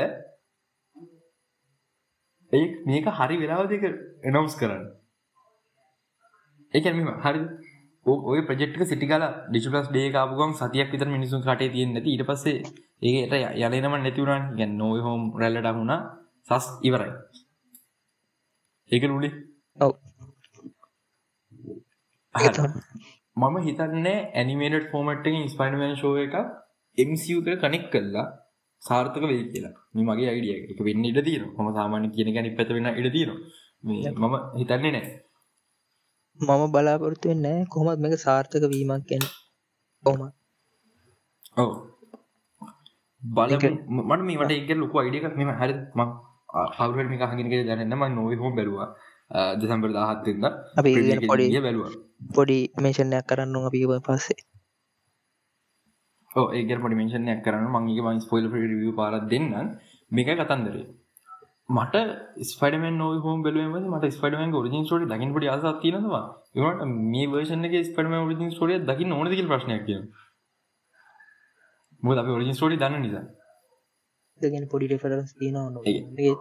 ඒ මේක හරි වෙලාව දෙක එනවස් කරන්න ඒකැම හරි. ඔය ප්‍රජෙක්්ක සිටිකල ඩිචිපලස් ඩේ කාපුගම් සතියක් විතර මිනිසුන් කටේ තියෙන් නැති. ඉට පස්සේ ඒට යලනම නැතිවරන් ගැන් නොව හෝම් රැල්ලට හුණා සස් ඉවරයි. ඒක රුලි ඔව. මම හිතන්නේ ඇනිමේට ෆෝමට්ෙන් ස්පයින්මන් ශෝ එක එමසික කනෙක් කල්ලා සාර්ථක වෙයි කියලා. මේ මගේ අයිඩිය එක. වෙන්න ඉඩ තියෙන ම සාමාන්‍ය කියන ගැනි පැත වෙන ඉඩ තියෙන මම හිතන්නේ නෑ මම බලාපොරත්තුවෙන් නෑ කොහොමත් මේක සාර්ථක වීමක් ගැන. කොහොම ඔව. බල මට මේට එක ලොක අයිඩියක් මෙම හරි ම හවරට මේ හගෙනක දැනන්නම නොව හෝ බැලවා දෙසම්බර දාහත්තින්න අපි පොඩි බැලවා. පොඩි මේෂණයක් කරන්න අපි පස්සේ. ඒක පොඩි මේෂණයක් කරන්න මගේ මං ස්පොයිල් ිය පාර දෙන්න මේක කතන්දරේ මට ස්පඩමෙන් නො හෝම බැලුවම මට ස්පඩමෙන් රිජින් ෝට දකින් පොඩි අස තියනවා ඒට මේ වර්ෂන්ගේ ස්පඩම රිජින් ෝටිය දකි නොනදකිල් ප්‍රශ්නයක් මුද අප රිජින් ෝටි දන්න නිසා. ගැන පොඩි රෙෆරන්ස් තියනවා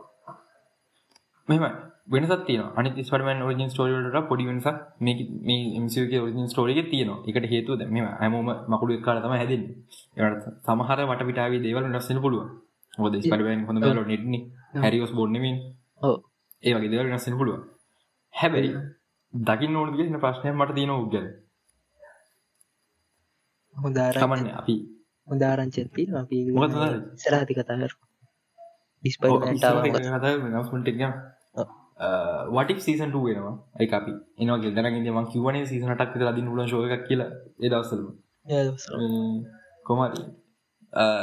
මෙම වෙනසත් තියන අනි ස්පටමන් ෝජින් ස්ටෝරිට පොඩි වෙනසක් මේ මසිගේ ෝජින් ස්ටෝරික තියන එකට හේතුව මෙම ඇමෝම මකුළු කාලතම හැදන්න. එට සමහර වට පිටාවේ දේවල් නස්සන පුළුව ොද ස්පටමන් හොඳ බල හැරිෝස් බොන්නමින් ඒ වගේ දේවල් නස්සන පුළුව හැබැයි දකින්න ඕන ගෙන ප්‍රශ්නය මට තියන උගල හොදාරමන්න අපි මොකද සරහති කතාර ට වටක් සීසන් වෙනවා? එක අපි එනවා ගෙදරග ම කිවන සීසනටක් ලදින් ල ෝක කියල? එදවසල කොමරි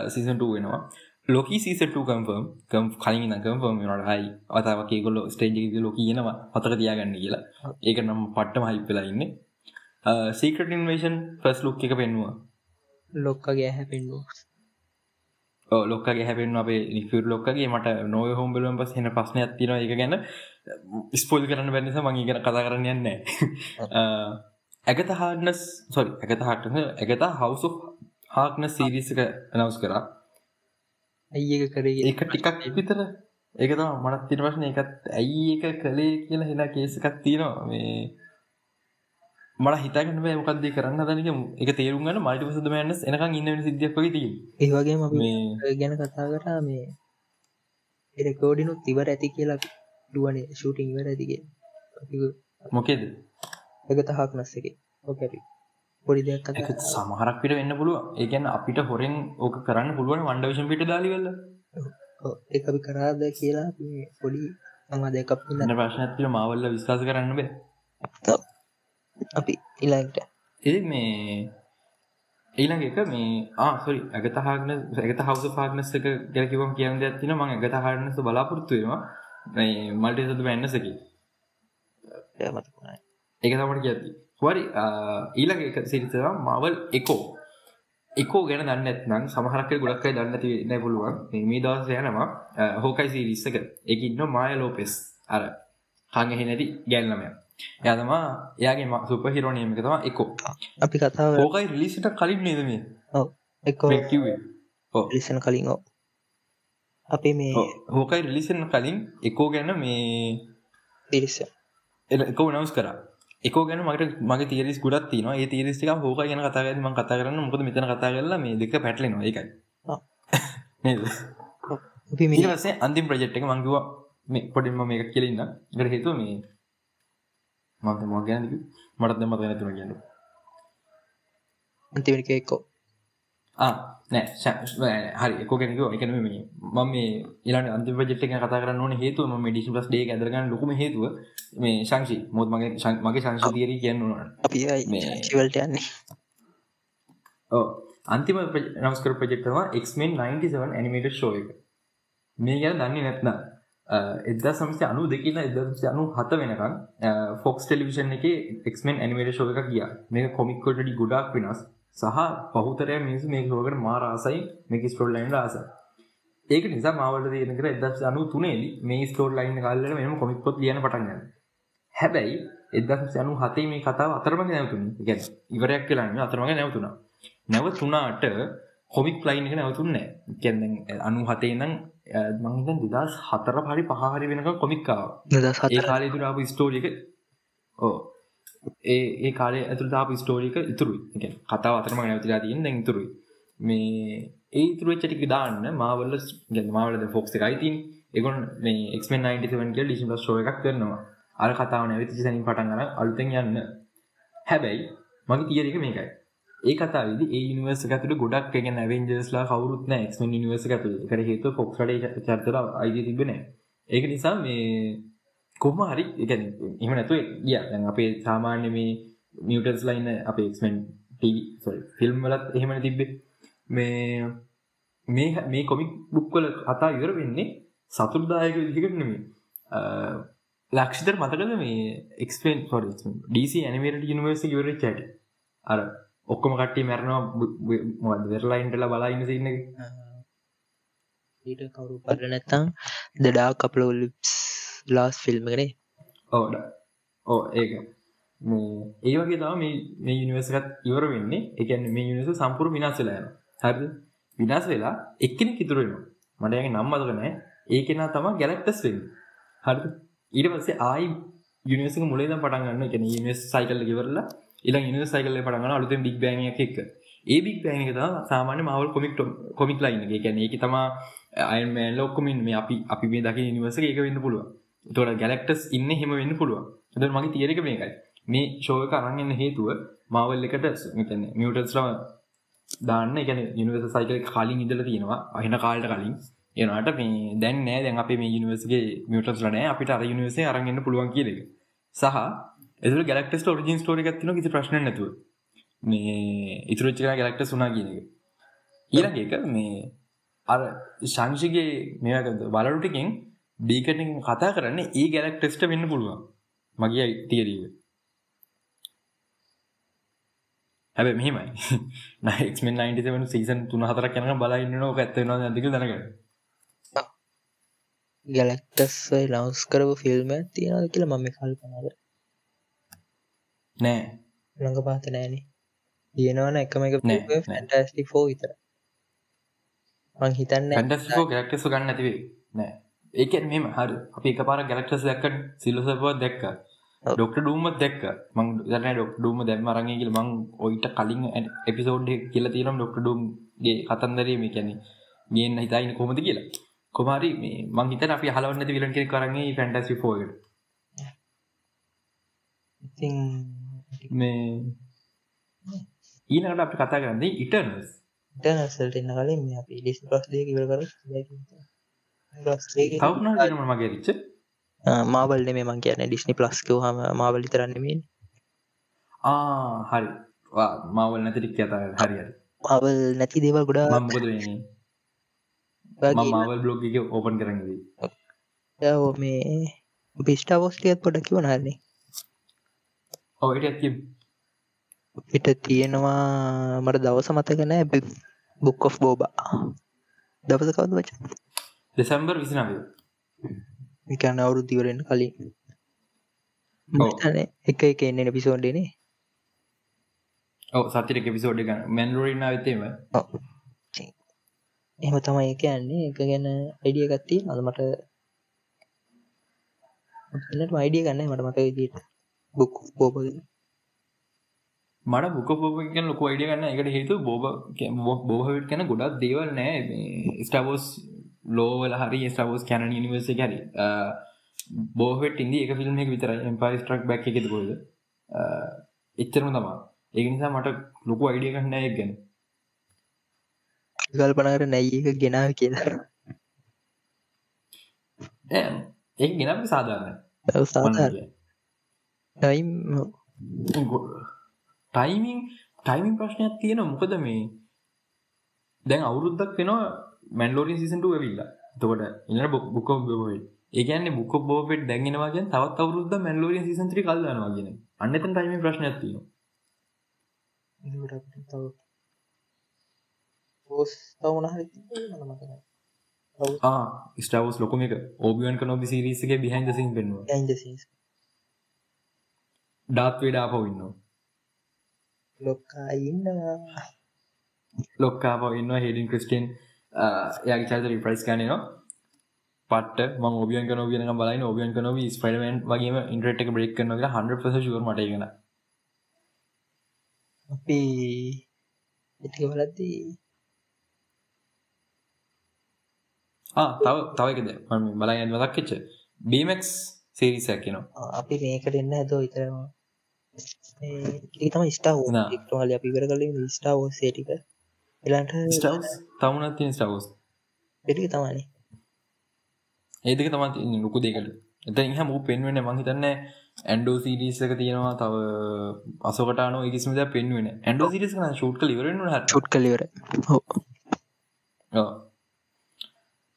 සීසන් වෙනවා ලොක සීසට කම්ෆර්ම් කම් කලින් කම්ෆර්ම් නට හයි අතාවගේ ගොල්ල ස්ටේජ ලොක කියනවා අතර තියාගන්න කියලා. ඒක නම් පට්ටම හිප්පලා ඉන්න. සීකට ඉන්වේෂන් ෆස් ලොක් එක පෙන්වා ලොක්කගේ හැපෙන්වා ලොක්කගේ හැපෙන් අපේ නිිර ලොක්කගේ මට නොව හෝම් බලුවන් පස් හෙන ප්‍රශ්න ඇතින එක ගැන ස්පෝල් කරන්න බැනිස මගේ ගැන කතා කරන්න යන්න ඇගත හාඩනස් සොරි ඇගත හටන ඇගත හවසු හාක්න සීරිසික නවස් කරා ඇයි කරේ ඒක ටිකක් විතර. ඒකත මනත් තිර වශන එකත් ඇයි එක කළේ කියලා හෙලා කේසකත් තියෙනවා. මේ මට හිතගන්න බෑ මොකක්දේ කරන්න දනක එක තේරුම් ගන්න මල්ටි සද මෑන්නස් එනකම් ඉන්න සිද්ධියක් වගේ ති ඒවගේම ගැන කතා කරා මේ එරකෝඩිනුත් තිවර ඇති කියලා දුවනේ ෂූටිං වර ඇතිගේ මොකේද? එක තහක් නස්ස එක ඕකැපි පොඩි දෙයක් සමහරක් පිට වෙන්න පුළුව ඒගැන අපිට හොරෙන් ඕක කරන්න පුළුවන් වන්ඩවිෂන් පිට දාලිවෙල්ල ඒ අපි කරාද කියලා පොඩි අමා දෙකක් ඉන්න ප්‍රශ්නතිල මවල්ල විශ්වාස කරන්න බේ. අපි ඉලාට ඒ මේ ඊළඟ එක මේ ආසොරි ඇගතහාගන ඇගත හවස පාගනස්සක ගැකිවම් කියන්න ඇතින ම ඇගත හරනස බලාපොරත්තුවවා මල්ටි සතු වැන්නසකි ඒක තමට කියති හරි ඊළඟ එක සිරිතවා මවල් එකෝ එකෝ ගැන දන්න ඇත්නම් සමහරක ගොඩක්කයි දන්නති නැ පුළුවන්. මේ දවස යනවා හෝකයි සිරිස්සක එක. ඉන්න මාය ලෝපෙස් අර හඟහෙ නැති ගැල්ලමය යතමා එයාගේ සුප හිරෝනයම තම එකෝ අපි කතාව හෝකයි රිලිසිට කලින් නේදම එකෝ කිවේ ලිසන කලින් ඕ අපි මේ හෝකයි රිලිසන් කලින් එකෝ ගැන මේ පිරිස එකෝ නවස් කර එකෝ ගැන මට මගේ තේරිස් ගුඩත් තින ඒ තේරිස්ටික හෝක ගැන කතාගම කතා කරන්න මොකද මෙතන කතා කරලා මේ දෙක පැටලෙනවා. එකයි මේ මේසේ අන්තිම ප්‍රජෙට් එක මංගවා මේ පොඩින්ම මේක කියලන්න ගට හේතුව මේ මත ම ගැන මටත් මත නැතුන කියන්න. අන්තිමනික එක්කෝ නෑ හරි එක ගැනක එකන මේ මම මේ ඉලාට අන්ති ජෙට් එක කතා කරන්න හේතුව ම ඩිසි ලස් ඩේ ඇදරගන්න ලොකම හේතුව මේ ශංෂි මොත් මගේ මගේ සංශතියර කියන්න අපි චිවල්ට යන්නේ. ඕ අන්තිම නමස්කර ප්‍රජෙක්ටවා එක්මෙන් 97 ඇනිමේට ෂෝ එක. මේ ගැන දන්නේ නැත්න එදා සමස්ය අනු දෙකින්න එද අනු හත වෙනකම් ෆොක්ස් ටෙලිවිෂන් එක එක්මෙන් ඇනිමේට ෂෝ එක කිය මේ කොමික්කොටඩි ගොඩක් වෙනස් සහ පහුතරය මිනිස් මේ රෝකට මාරාසයි මේක ස්ටෝල් ලයින් ආස ඒක නිසා මාවට දයනකර එදස් අනු තුනේදී මේ ස්ටෝල් ලයින් කාල්ලට මෙම කොමික්පොත් ලියන පටන්ගන්න හැබැයි එදස් යනු හතේ මේ කතාව අතරමඟ නැවතුන. ගැන ඉවරයක් කියලාන්න අතරමඟ නැවතුනා නැවතුනාට කොමික් ලයින් එක නැවතුන්නේ කැන්න අනු හතේ නම් මංහිත දෙදස් හතර පරි පහරි වෙනක කොමික්කාව ඒ කාලේ තුරාපු ස්ටෝරික ඕ ඒ ඒ කාලේ ඇතුළතාපු ස්ටෝරික ඉතුරුයි. කතා අතරම නැවතිලා තියෙන් දැන් ඉතුරුයි. මේ ඒ තුරච්චටික දාන්න මාවල්ල ගැන මාවලද ෆොක්ස් එකයිතින් එකොන් මේ එක්මෙන් 97 කිය ඩිසිම් ෂෝ එකක් කරනවා. අර කතාව නැවතිච සැනින් පටන් ගන අලුතෙන් යන්න. හැබැයි මගේ තියරික මේකයි. ඒ කතාවද ඒ නිවර්ස ඇතුට ගොඩක් ගෙන ඇවෙන්ජස්ලා කවරුත් එක්ම නිවර්ස ඇතු කර හේතු ෆොක්ට චර්තර අයිද තිබෙන ඒක නිසා මේ කොම හරි එකන එම නැතුව ය දැන් අපේ සාමාන්‍ය මේ මියටර්ස් ලයින්න අප එක්මෙන් ෆිල්ම් වලත් එහෙමන තිබ්බේ. මේ මේ මේ කොමික් බුක්වල කතා ඉවර වෙන්නේ සතුරදායක විදිකට නෙමේ ලක්ෂිතර මතකද මේ එක්ස්පෙන් ො ඩීසි ඇනිමේට යනිවර්ස ඉවර චට අර ඔක්කොම කට්ටි මැරනවා වෙරලයින්ටල බලාඉන්න සින්න ඊට කවරු පල නැත්තං දඩා කපල ලිප්ස් ලාස් ෆිල්ම් කරේ ඕඩ ඕ ඒක. ඒ වගේ තම මේ යනිවර්සකත් ඉවර වෙන්නේ. එකන් මේ යනිස සම්පුර විනාස වෙලායන හරද? විනාස වෙලා එක්කෙන කිතුරෙනවා මටයගේ නම්මදකනෑ ඒකෙනා තම ගැලක්ටස් වෙන්න. හරි ඊට පස්සේ ආයි යනිවසික මුලේද පටන්ගන්න එක නිස් සයිකල්ල ඉවරලා ඉලා ඉනි සයිකල්ල පටගන අලුතෙන් බික් බෑනයක් එක්ක ඒ බික් බෑන එක සාමාන්‍ය මවල් කොමික් කොමික් ලයින්න එක. ගැන ඒක තමා අයමෑන් ලොක්කොමින් මේ අපි අපි මේ දකි නිවස එක වෙන්න පුළුව තොට ගැලක්ටස් ඉන්න හෙම වෙන්න පුළුව ද මගේ තියරක මේකයි. මේ ශෝක අරන්ගන්න හේතුව මවල් එකට මියටස්රම දාන්න එකන යනිවස සයිකල කාලින් ඉදල තියෙනවා. අහින කාල්ට කලින්. එනට මේ දැන් නෑ. දැන් අපේ මේ යනිවර්සගේ මියටස් ලනෑ අපිට අර යනිවසේ අරගන්න පුළුවන් කියලෙක සහ එතුර ගැලක්ටස් ෝරජින් ස්ටෝරි ගත්තින කිසි ප්‍රශ්න නැතුව. මේ ඉතුරච්චක ගැලක්ට සුනා කියන එක. ඊළඟ එක මේ අර ශංෂිගේ මේකද බලරුටිකින් බීකටින් කතා කරන්න ඒ ගැලක්ටෙස්ට වෙන්න පුළුවන්. මගේ තියරීව හැබ මෙහෙමයි. නක්මෙන් 97 සීසන් තුන හතර කැන බලන්න නෝ ඇත්තනවා ඇතික දැනකට ගැලක්ටස් ලවස් කරපු ෆිල්ම් තියෙනද කියලා මම කල්පනද නෑ. ළඟ පාත නෑනේ. තියෙනවන එකම එක ෆැන්ටස්ටික් ෆෝ විතර. මං හිතන්න ෆැන්ටස්ෝ ගැක්ටස ගන්න ඇතිවේ නෑ ඒකෙන් මෙම හරි. අපි එක පාර ගැලක්ටස් දැක්ක. සිල්ලසපුව දැක්ක ඩොක්ට ඩූම දැක්ක. මං දන ඩොක් ඩූම දැම් අරගේගල මං ඔයිට කලින් එපිසෝඩ් කියල තිනම් ඩොක්ට ඩුම්ගේ කතන්දරීම කැනෙ ගන්න හිතයින කොමද කියලා. කොමාරි මේ මං හිත අපි හලවන්න විලන් කෙ කරන්නේ ෆැන්ටසි ඉතින් මේ ඊනකට අපි කතා කරන්නේ ඉටර්නස් ඉටනසල්ට එන්න කලින් අපි ඩිස් පස් දේ ඉවර කර තවන මගේ රිච්ච මාබල්ල මේ මං කියන ඩිස්නි ප්ලස්කව හම මාවලි තරන්නමෙන් හරි. මවල් නැතිරික් කතා හරි. අවල් නැති දේවල් ගොඩා මොකද මාවල් බ්ලොග් එක ඕපන් කරන්නදී යෝ මේ බිස්ටාවෝස්ටියත් පොඩ කිව නන්නේ ඔට පිට තියෙනවා මට දවස මතක නෑ බුක් ඔෆ් බෝබා දවස කවද වච දෙසැම්බර් විසිනාව එකන්න අවුරු දිවරෙන් කලින්. එක එක එන්න පිසෝන්්ඩනේ ඔව සතිර පිසෝඩ් ගන්න. මැන්ලෝරින්න විතේම එහම. තමයි එක යන්නේ එක ගැන අයිඩිය ගත්ති අද මට අයිඩිය ගන්න. මට මට විදිට බුක් බෝබගෙන මට බුක කියන ලොක අයිඩිය ගන්න. එකට හේතු බෝබ බෝහවිට කැන ගොඩක් දේවල් නෑ. ස්ටබෝස් ලෝවල හරි ස්ටබෝස් කැන නිවර්ස හැරි. බෝහට ඉදි එක ෆිල්ම් එක විතර එම්පයි ස්ට්‍රක් බැක් එකෙද කොද එච්චරම තමා ඒක නිසා මට ලොකු අයිඩිය ගන්න නෑ ගැන. කල්පනකට නැයි එක ගෙනාව කියලා. ඒ ගෙනම සාධාරණ සාධාරණ ටයිම් ටයිමිං ටයිමින් ප්‍රශ්නයක් තියෙන මොකද මේ දැන් අවුරුද්දක් වෙනවා මැන්ලෝරින් සිසන්ට ඇවිල්ලා තකොට ඉන්න බුක්ක බොයි ඒකන්නේ බුක් බෝපෙට දැන්ගෙනවාගෙන් තවත් අවුරුද්ද මැන්ලෝරින් සිසන්ත්‍රි කල්දනවාගෙන අන්නතන් ටයිම ප්‍රශ්න ඇතින පෝස් තවුණ හරි මතක ස්ටවස් ලොකම එක. ඕබියන් කනොබි සිරිසගේ බිහන්ද සින් පෙන්වා ඩාත් වේඩා පවන්න ලොක්කා ඉන්නවා. ලොක්කා පවන්න හෙඩින් ක්‍රස්ටන් යාගේ චාත රිප්‍රයිස් කනනවා පට ම ඔබියන් කන ියන බලයි ඔබියන් කනොව ස්පඩමෙන් වගේ ඉන්ට්‍රට එක බ්‍රෙක් කන පස ුවර මටගෙන අපි එටික බලද්දී තව තවකද ම බලයි මදක් කෙච්ච බීමක්ස් සේරිසයක් කිනවා අපි මේකට එන්න ඇදෝ ඉතරවා ඒ තම ස්ටාව. ක්ටහල අපි කර කලින් ස්ටාව සේටික එලාට තමුණත් තින් ස්ටවස් එටික තමනි ඒදක තමත් ලොකු දෙකට එත ඉහ මූ පෙන්වෙන මහිතන්න ඇන්ඩෝ සිරිසක තියෙනවා තව අසකටන කිසිමද පෙන්වෙන ඇන්ඩෝ සිරිස් කන ෂුට් හ චුට් කලිවර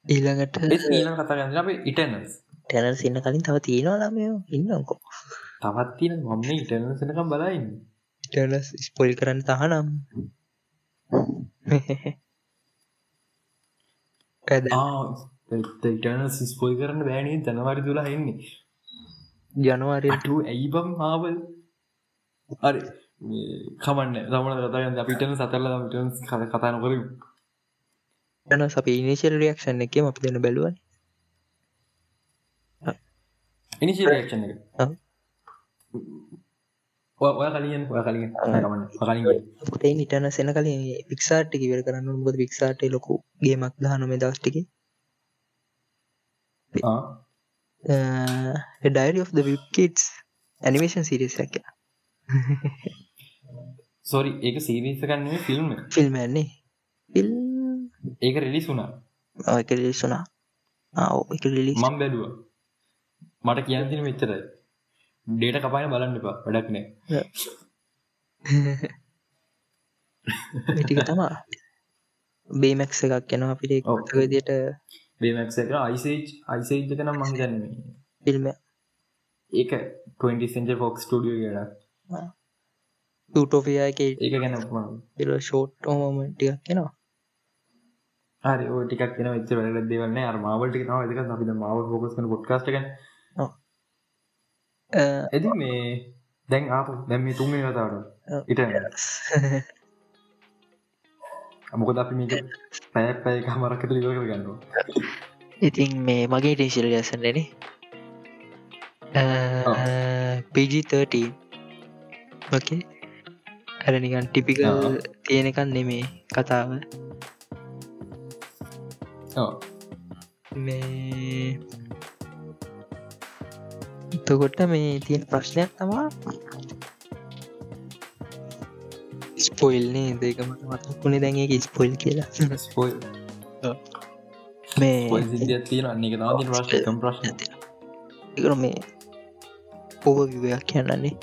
ඊළඟට ඊන කතා ගන්න අප ඉටනස් ටැනල් සින්න කලින් තව තියෙනවා ළමයෝ. ඉන්නකෝ තවත් තියෙන මම ඉටනසනකම් බලයින්න ටනස් ස්පොල් කරන්න තහනම් ඇද ඉටන සිස්පොයි කරන්න බෑනේ ජනවාරි තුලා එන්නේ. ජනවාරය අටු ඇයිබම් මාවල් අරි කමන්න. තමන කතාගන්න අපිටන සතරල මිටන් කර කතා නොකර යන අපි ඉනිශල් රියක්ෂන් එකම අපි දෙන බැලුවන්. ඉනිශි රක්ෂණ එක. ඔය කලින් ඔය කලින් කලින් ට නිටන සෙන කලින් පික්සාට් කිවර කරන්න මොද පික්සාට ලොකු ගේමක් දහනොම දස්ටික ඩයිරි of the විකිටස් ඇනිමේෂන් සිරිසක් සොරි ඒක සීරීස කන්නේ ෆිල්ම් එක. ෆිල්ම්න්නේ ෆිල් ඒක රිලිස් වුණා. එක ලිසුනා ආව එක ලිලි මම බැලුවා. මට කියන්න තියෙන මෙච්චරයි ඩේට කපාන බලන්න එපා. වැඩක් නෑ. ටික තමා බේමැක්ස එකක් යනවා අපිට ඔව්. විදියට. බේමක් එක අයිසේජ් අයිසේජ් එක නම් මං දන්නේ ෆිල්ම් ඒක 20 සෙන්චර් ෆොක්ස් ස්ටුඩියෝ කියලා ටෝෆියා එක ඒක ගැන පිල ෂෝට් ඕම ටිකක් කෙනවා හරි ටිකක් වෙන වෙච්ච වැඩ දේවල් නෑ. අර මාවල් ටික තමයි. ඒක අපි දැන් මාවල් එදින් මේ දැන් ආපු දැන් මේ තුන්වෙනි වතාවට ඔව්. ඉතින් මොකද අපි මේක පැය පැය කමාරක් ඇතුළත ඉවර කරගන්නවා ඉතින් මේ මගේ ටේශල් ලසන්නන පිජි13 ඕකේ අර නිකන් ටිපිකල්. තියෙනකන් නෙමේ කතාව මේ එතකොට මේ තියෙන ප්‍රශ්නයක් තමා ස්පොයිල්නේ දෙකමට මතක්ුණේ දැන්ඒ ස්පොයිල් කියලා. ස්පොයිල්. මේ ස්පොයිල් සිද්ධියක් තියෙනවා. අන්න එක තමයි තියෙන ප්‍රශ්නේ. එකර මේ ඕව විවයක් කියන්නන්නේ.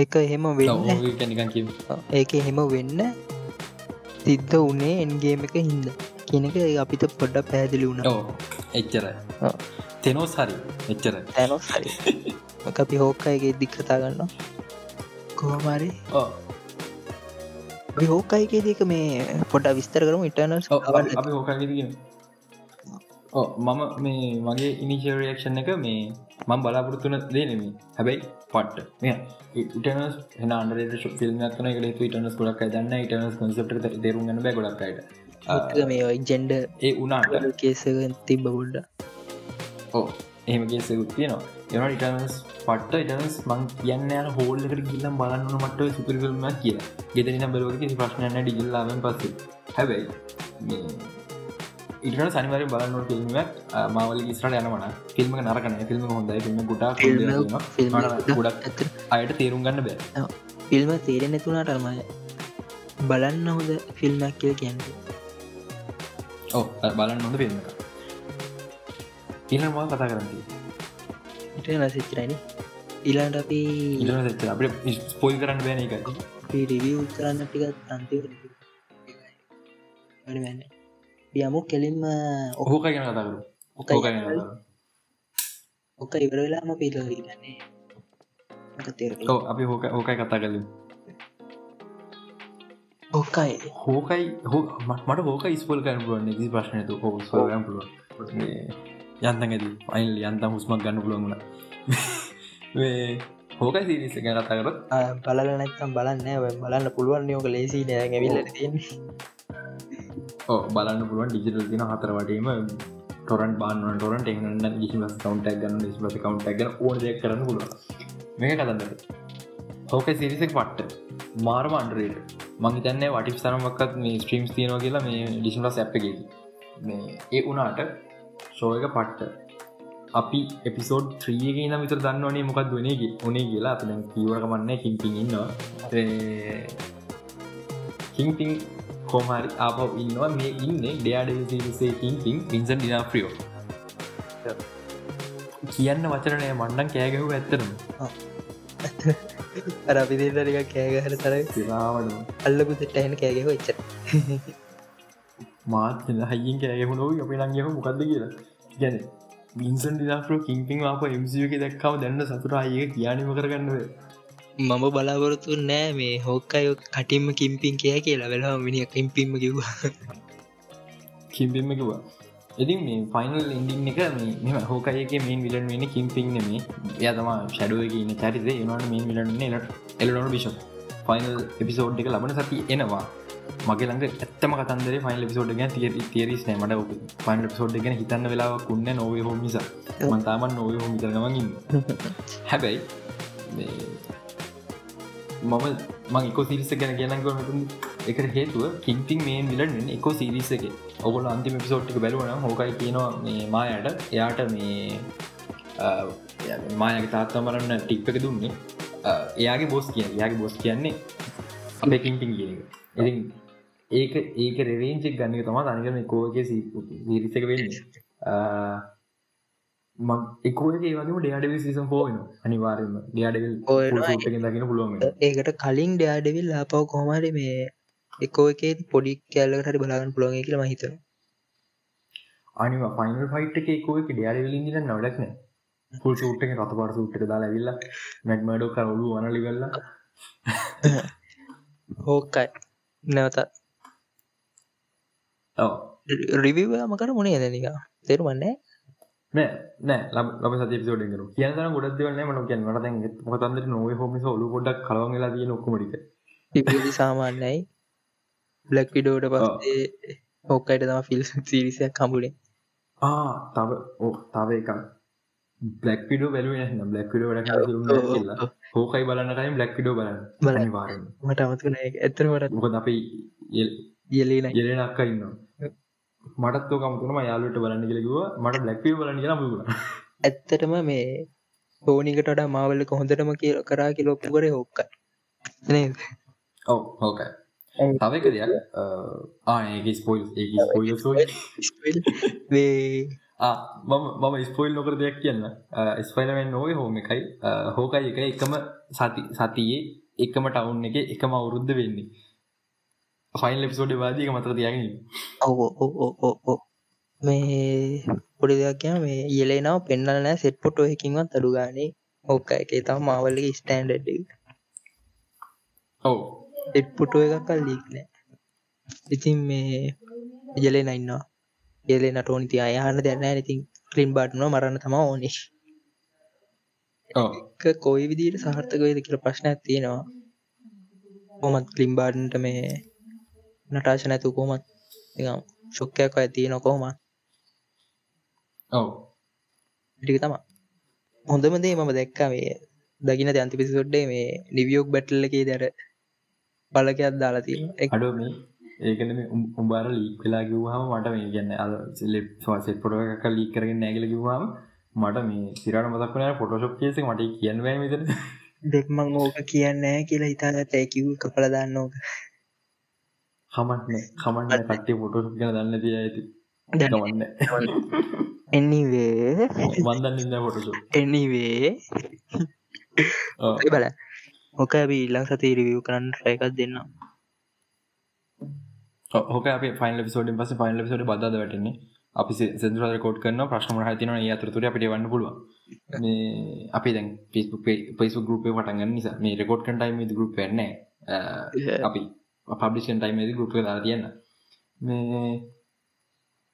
ඒක එහෙම වෙන්න. ඔව් ඒක නිකන් කියමු. ඒක එහෙම වෙන්න සිද්ධ වනේ එන්ගේම එක හින්ද. කියනක අපිට පොඩ්ඩ පැදිලි වුණ. ඔව් තෙනෝස් හරි එච්චරයි. තැනොස් හරි අපි හෝකයිගේ දික් කතා ගන්න කොහමරි ඔව්. අපි හෝකයිගේ දෙක මේ පොඩ විස්තර කරම ඕ මම මේ මගේ ඉනිශරක්ෂණ එක මේ මං බලාපොරත්තුන දේනෙමේ හැබැයි පට්ට මෙ ඉටනස් එන අන්ඩරට ෆිල්ම් න එක ඉටනස් ගොඩක් දන්න ඉටනස් කොන්සප්ට තේරුම් ගන්න බෑ ගොඩක්ට මේ ජෙන්ඩ ඒ උනාට කේසක තිබ්බ බොඩ්ඩ ඕ එහෙමගේ සෙකුත් තියෙනවා. එන ඉටනස් පට ඉටනස් මං කියන්න යන හෝල්ලකට ගිල්ලම් බලන්න මට සුපරිකල්ම කිය ගෙදරන බලවක ප්‍රශ්නයන්න ඩිගල්ලාමෙන් පස්සේ. හැබැයි ඉට සනිවර බලන්න ෆිල්ම් මවල ස්රට යනවන ෆිල්ම් නරකන ෆිල්ම් හොඳයි ෆිල්ම් ගුට ගොඩක් අයට තේරුම් ගන්න බෑ. ෆිල්ම තේරෙන නැතුනාට අර්මය බලන්න හොඳ ෆිල්මක් කියල කියන්න. ඕ බලන්න හොඳ ෆිල්ම් ඉල්ම කතා කරන්න නසිච්චරයින ඉලාට අපි ඉට අප ස්පොයි කරන්න බෑන එක රිවිය කරන්න ටික තන්තිව වැඩමන්න යමු කෙලින්ම ඔහෝක ගැන කතාකරු කතා ඕක ඉවර වෙලාම ඔව් අපි හෝක හෝකයි කතා කලින් ඕකයි හෝකයි හෝ මට හෝක ස්පල් කරන පුලුවන් නිසි ප්‍රශ්නතු හෝ ස්ගම් පුළුව යන්තන් ඇති. අයිල් යන්තම් හුස්මක් ගන්න පුළුවන්ගුණ හෝකයි සිරිස ගැන කතාකරත් බලල නැත්තම් බලන්න. බලන්න පුළුවන් යෝක ලේසි නෑ ඇවිල්ල තින් ඕ බලන්න පුළුවන්. ඩිජිටල් තින හතර වටේම ටොරන් බාන ටොරන් ටෙක්නට ගිසි කවන්ට ගන්න ස් කවන්ට ගන ඕන දෙයක් කරන්න පුළුව මේ කතන්නට හෝක සිරිසක් පට්ට. මාරම අන්ඩරේට මං තන්නේ වටි සරමක්කත් මේ ස්ට්‍රීම්ස් තියෙනවා කියලා මේ ඩිසිම්ලස් ඇප්ගේ මේ ඒ වනාට ශෝයක පට්ට අපි එපිසෝඩ් ත්‍රියගේ නම් විතර දන්නවනේ මොකක් වනේගේ උනේ කියලා. අප කීවරකමන්න කින්පින් ඉන්නවා. කින්පින් කොමරි ආප ඉන්නවා. මේ ඉන්න ඩයාඩසේ කින්පින් පින්සන් ඩිනාප්‍රියෝ කියන්න වචරනය මණ්ඩන් කෑගහු ඇත්තරම අර අපි දෙන්නරික කෑගහර තර සිරාවට අල්ලපු සෙට්ටහන කෑගෙහ එච්ච මාත් හයිින් කෑගහුණෝ අප ලංගහ මොකක්ද කියලා. ගැන මින්සන් ඩිනාප්‍රෝ කින්පින් ආප එමසික දැක්කාව දැන්න සතුර අයක කියනීම කරගන්නව මම බලාපොරොතු නෑ මේ හෝක්කයි කටින්ම කිම්පින් කිය කියලා. වෙලා මිනි කිම්පින්ම කිව්වා. කිම්පින්ම කිවා ඉතින් මේ ෆයිනල් ඉන්ඩිං එක මෙම හෝකයක මේන් විලන් වෙන කිම්පින් නෙමේ ය තම ෂඩුවක ඉන්න චරිත. ඒනට මේන් විලන්න එලනොට බිෂ ෆයිනල් එපිසෝඩ් එක ලබන සති එනවා මගේ ළඟ ඇත්තම කතන්දර ෆයිල් පිසෝඩ් ගැ තිය තේරස් නෑමට පයින් පිසෝඩ් ගැන හිතන්න වෙලා කුන්න නොවේ හෝ නිසා. මන්තාමන් නොවේ හෝ මිතරනවගින් හැබැයි මම මං එක සිරිස ගැන ගැනගොනතු එක හේතුව කින්තින් මේ විලන්න එක සිරිස එක. ඔගොල අන්තිම පිසෝට්ටික බැලුවන හෝකයි කියනවා මේ මායට. එයාට මේ මායක තාත්තමරන්න ටික්ක දුන්නේ. එයාගේ බොස් කිය යාගේ බොස් කියන්නේ අපේ කින්ටින් කියන එක ඉතින් ඒක ඒක රෙරේංචෙක් ගන්න තම අනිකම කෝක සිරිසක වෙන්නේ. එකෝගේ වගේ ඩයාඩව සිසම් පෝන අනිවාරම ඩයාඩවල් දකින පුළුවන් ඒකට කලින් ඩයාඩවිල් ආපව කොහමරි මේ එකෝ එක පොඩි කෑල්ලකට හරි බලාගන්න පුළුවන් කියල මහිතර අනිව ෆයිනල් ෆයිට් එක එකෝ එක ඩයාඩවිල් ඉදිල නොඩක්න පුල් සූට් එක රත පාට සූට්ට දාලා ඇවිල්ල මැක්මඩෝ කරලු වනලි වෙල්ල. හෝකයි නැවත රිවිව මකර මොනේ දැනික තෙරුමන්නේ නෑ නෑ. ලබ සති පිසෝඩ කරු කියන ගොඩ වන්න මන කිය ට මොතන්දර නොව හොම ඔලු ගොඩක් කලවගලා තිය නොක්කමටික ඉපදි සාමාන්‍යයි. බ්ලක් විඩෝට පස්සේ ඕකයිට තම ෆිල් සිරිසයක් කම්බුණේ ආ තව ඕ තව එකක් බ්ලක් විඩෝ බැලුව න බ්ලක් විඩෝ ට කියලා? හෝකයි බලන්නටයි බ්ලක් විඩෝ බලන්න. බලනි මට අමතුන ඇතරමට මොකද අපි යෙලන යෙලනක්ක ඉන්නවා. මටත් කමතුනම යාලට බලන්න කියලකිව මට බ්ලක්ව බලන්න කියලා මුගුණ ඇත්තටම මේ හෝනිකට මාවල්ල කොහොඳටම කිය කරා කිලොප්පු කර හොක්ක ඔව හෝකයි තවක දෙයක්. ආඒ ස්පොයිල් ඒ ස්පොයිල් සෝයි මම මම ස්පොයිල් නොකර දෙයක් කියන්න. ස්පයිලමෙන් නොවේ හෝම එකයි. හෝකයි එක එකම සති සතියේ එකම ටවුන් එක එකම අවුරුද්ධ වෙන්නේ. ෆයිල් එපිසෝඩ් වාදක මතර තියගෙන ඔව මේ පොඩි දෙයක් මේ ඉයලේනාව පෙන්නල නෑ සෙට් පොටෝ එකින්වත් අඩු ගානේ. ඕක එක තම මාවල්ලගේ ස්ටන්ඩ් ඔව. එට් පුටුව එකක්කල් ලීක් නෑ ඉතින් මේ ඉජලේ නයින්නවා එලේ නටෝනි ති අයහන්න දෙන්න ඉතින් කලින් බාට්න මරන්න තම ඕනිශ් කොයි විදිට සාර්ථක වේද කියල ප්‍රශ්නයක් තියෙනවා. හොමත් කලිම්බාඩන්ට මේ නටාශ නැතු කොමත් ශොක්කයක් අය තියෙන කොහොම ඔව. ටික තම හොඳම දේ මම දැක්කා මේ දකින අන්ති පිසිසොඩ්ඩේ මේ නිවියෝක් බැටල්ල එකේ දර බලකයක් දාලා තියෙන අඩෝ මේ ඒකන උඹාර ලීක් වෙලා කිව්හම මට මේ ගන්න අ සෙත් පොට එකක් ලීක් කරගෙන නැගල කිව්වාම මට මේ සිරට මතක්වන පොටෝශප් කියසක මට කියන්න විතර දෙක්මං ඕක කියන්නෑ කියලා හිතාගත ඇකිව් කපල දන්න ඕක. හමන්න කමන්න කටේ පොටෝශප් ගැන දන්න තිය ඇති දවන්න එනිවේ වන්දන්න ඉන්න පොටසු එනිවේ බල ඕක ඇබි ඉල්ලං සති රිවිය් කරන්න රයකක් දෙන්න හොක අප ෆයිල් පිසෝඩින් පස ෆයිල් පිසෝඩ බද වැටන්නේ. අපි සෙන්දුර කෝඩ් කරන ප්‍රශ්න හතින අතරතුර අපිට වන්න පුළුව අපි දැන් පිස්බුක් පේසු ගරුපේ පටගන්න නිසා මේ රෙකෝඩ් කටයිම ගරුප් වෙන්න අපි පබ්ලිෂන් ටයිම ගරුප දා තියන්න මේ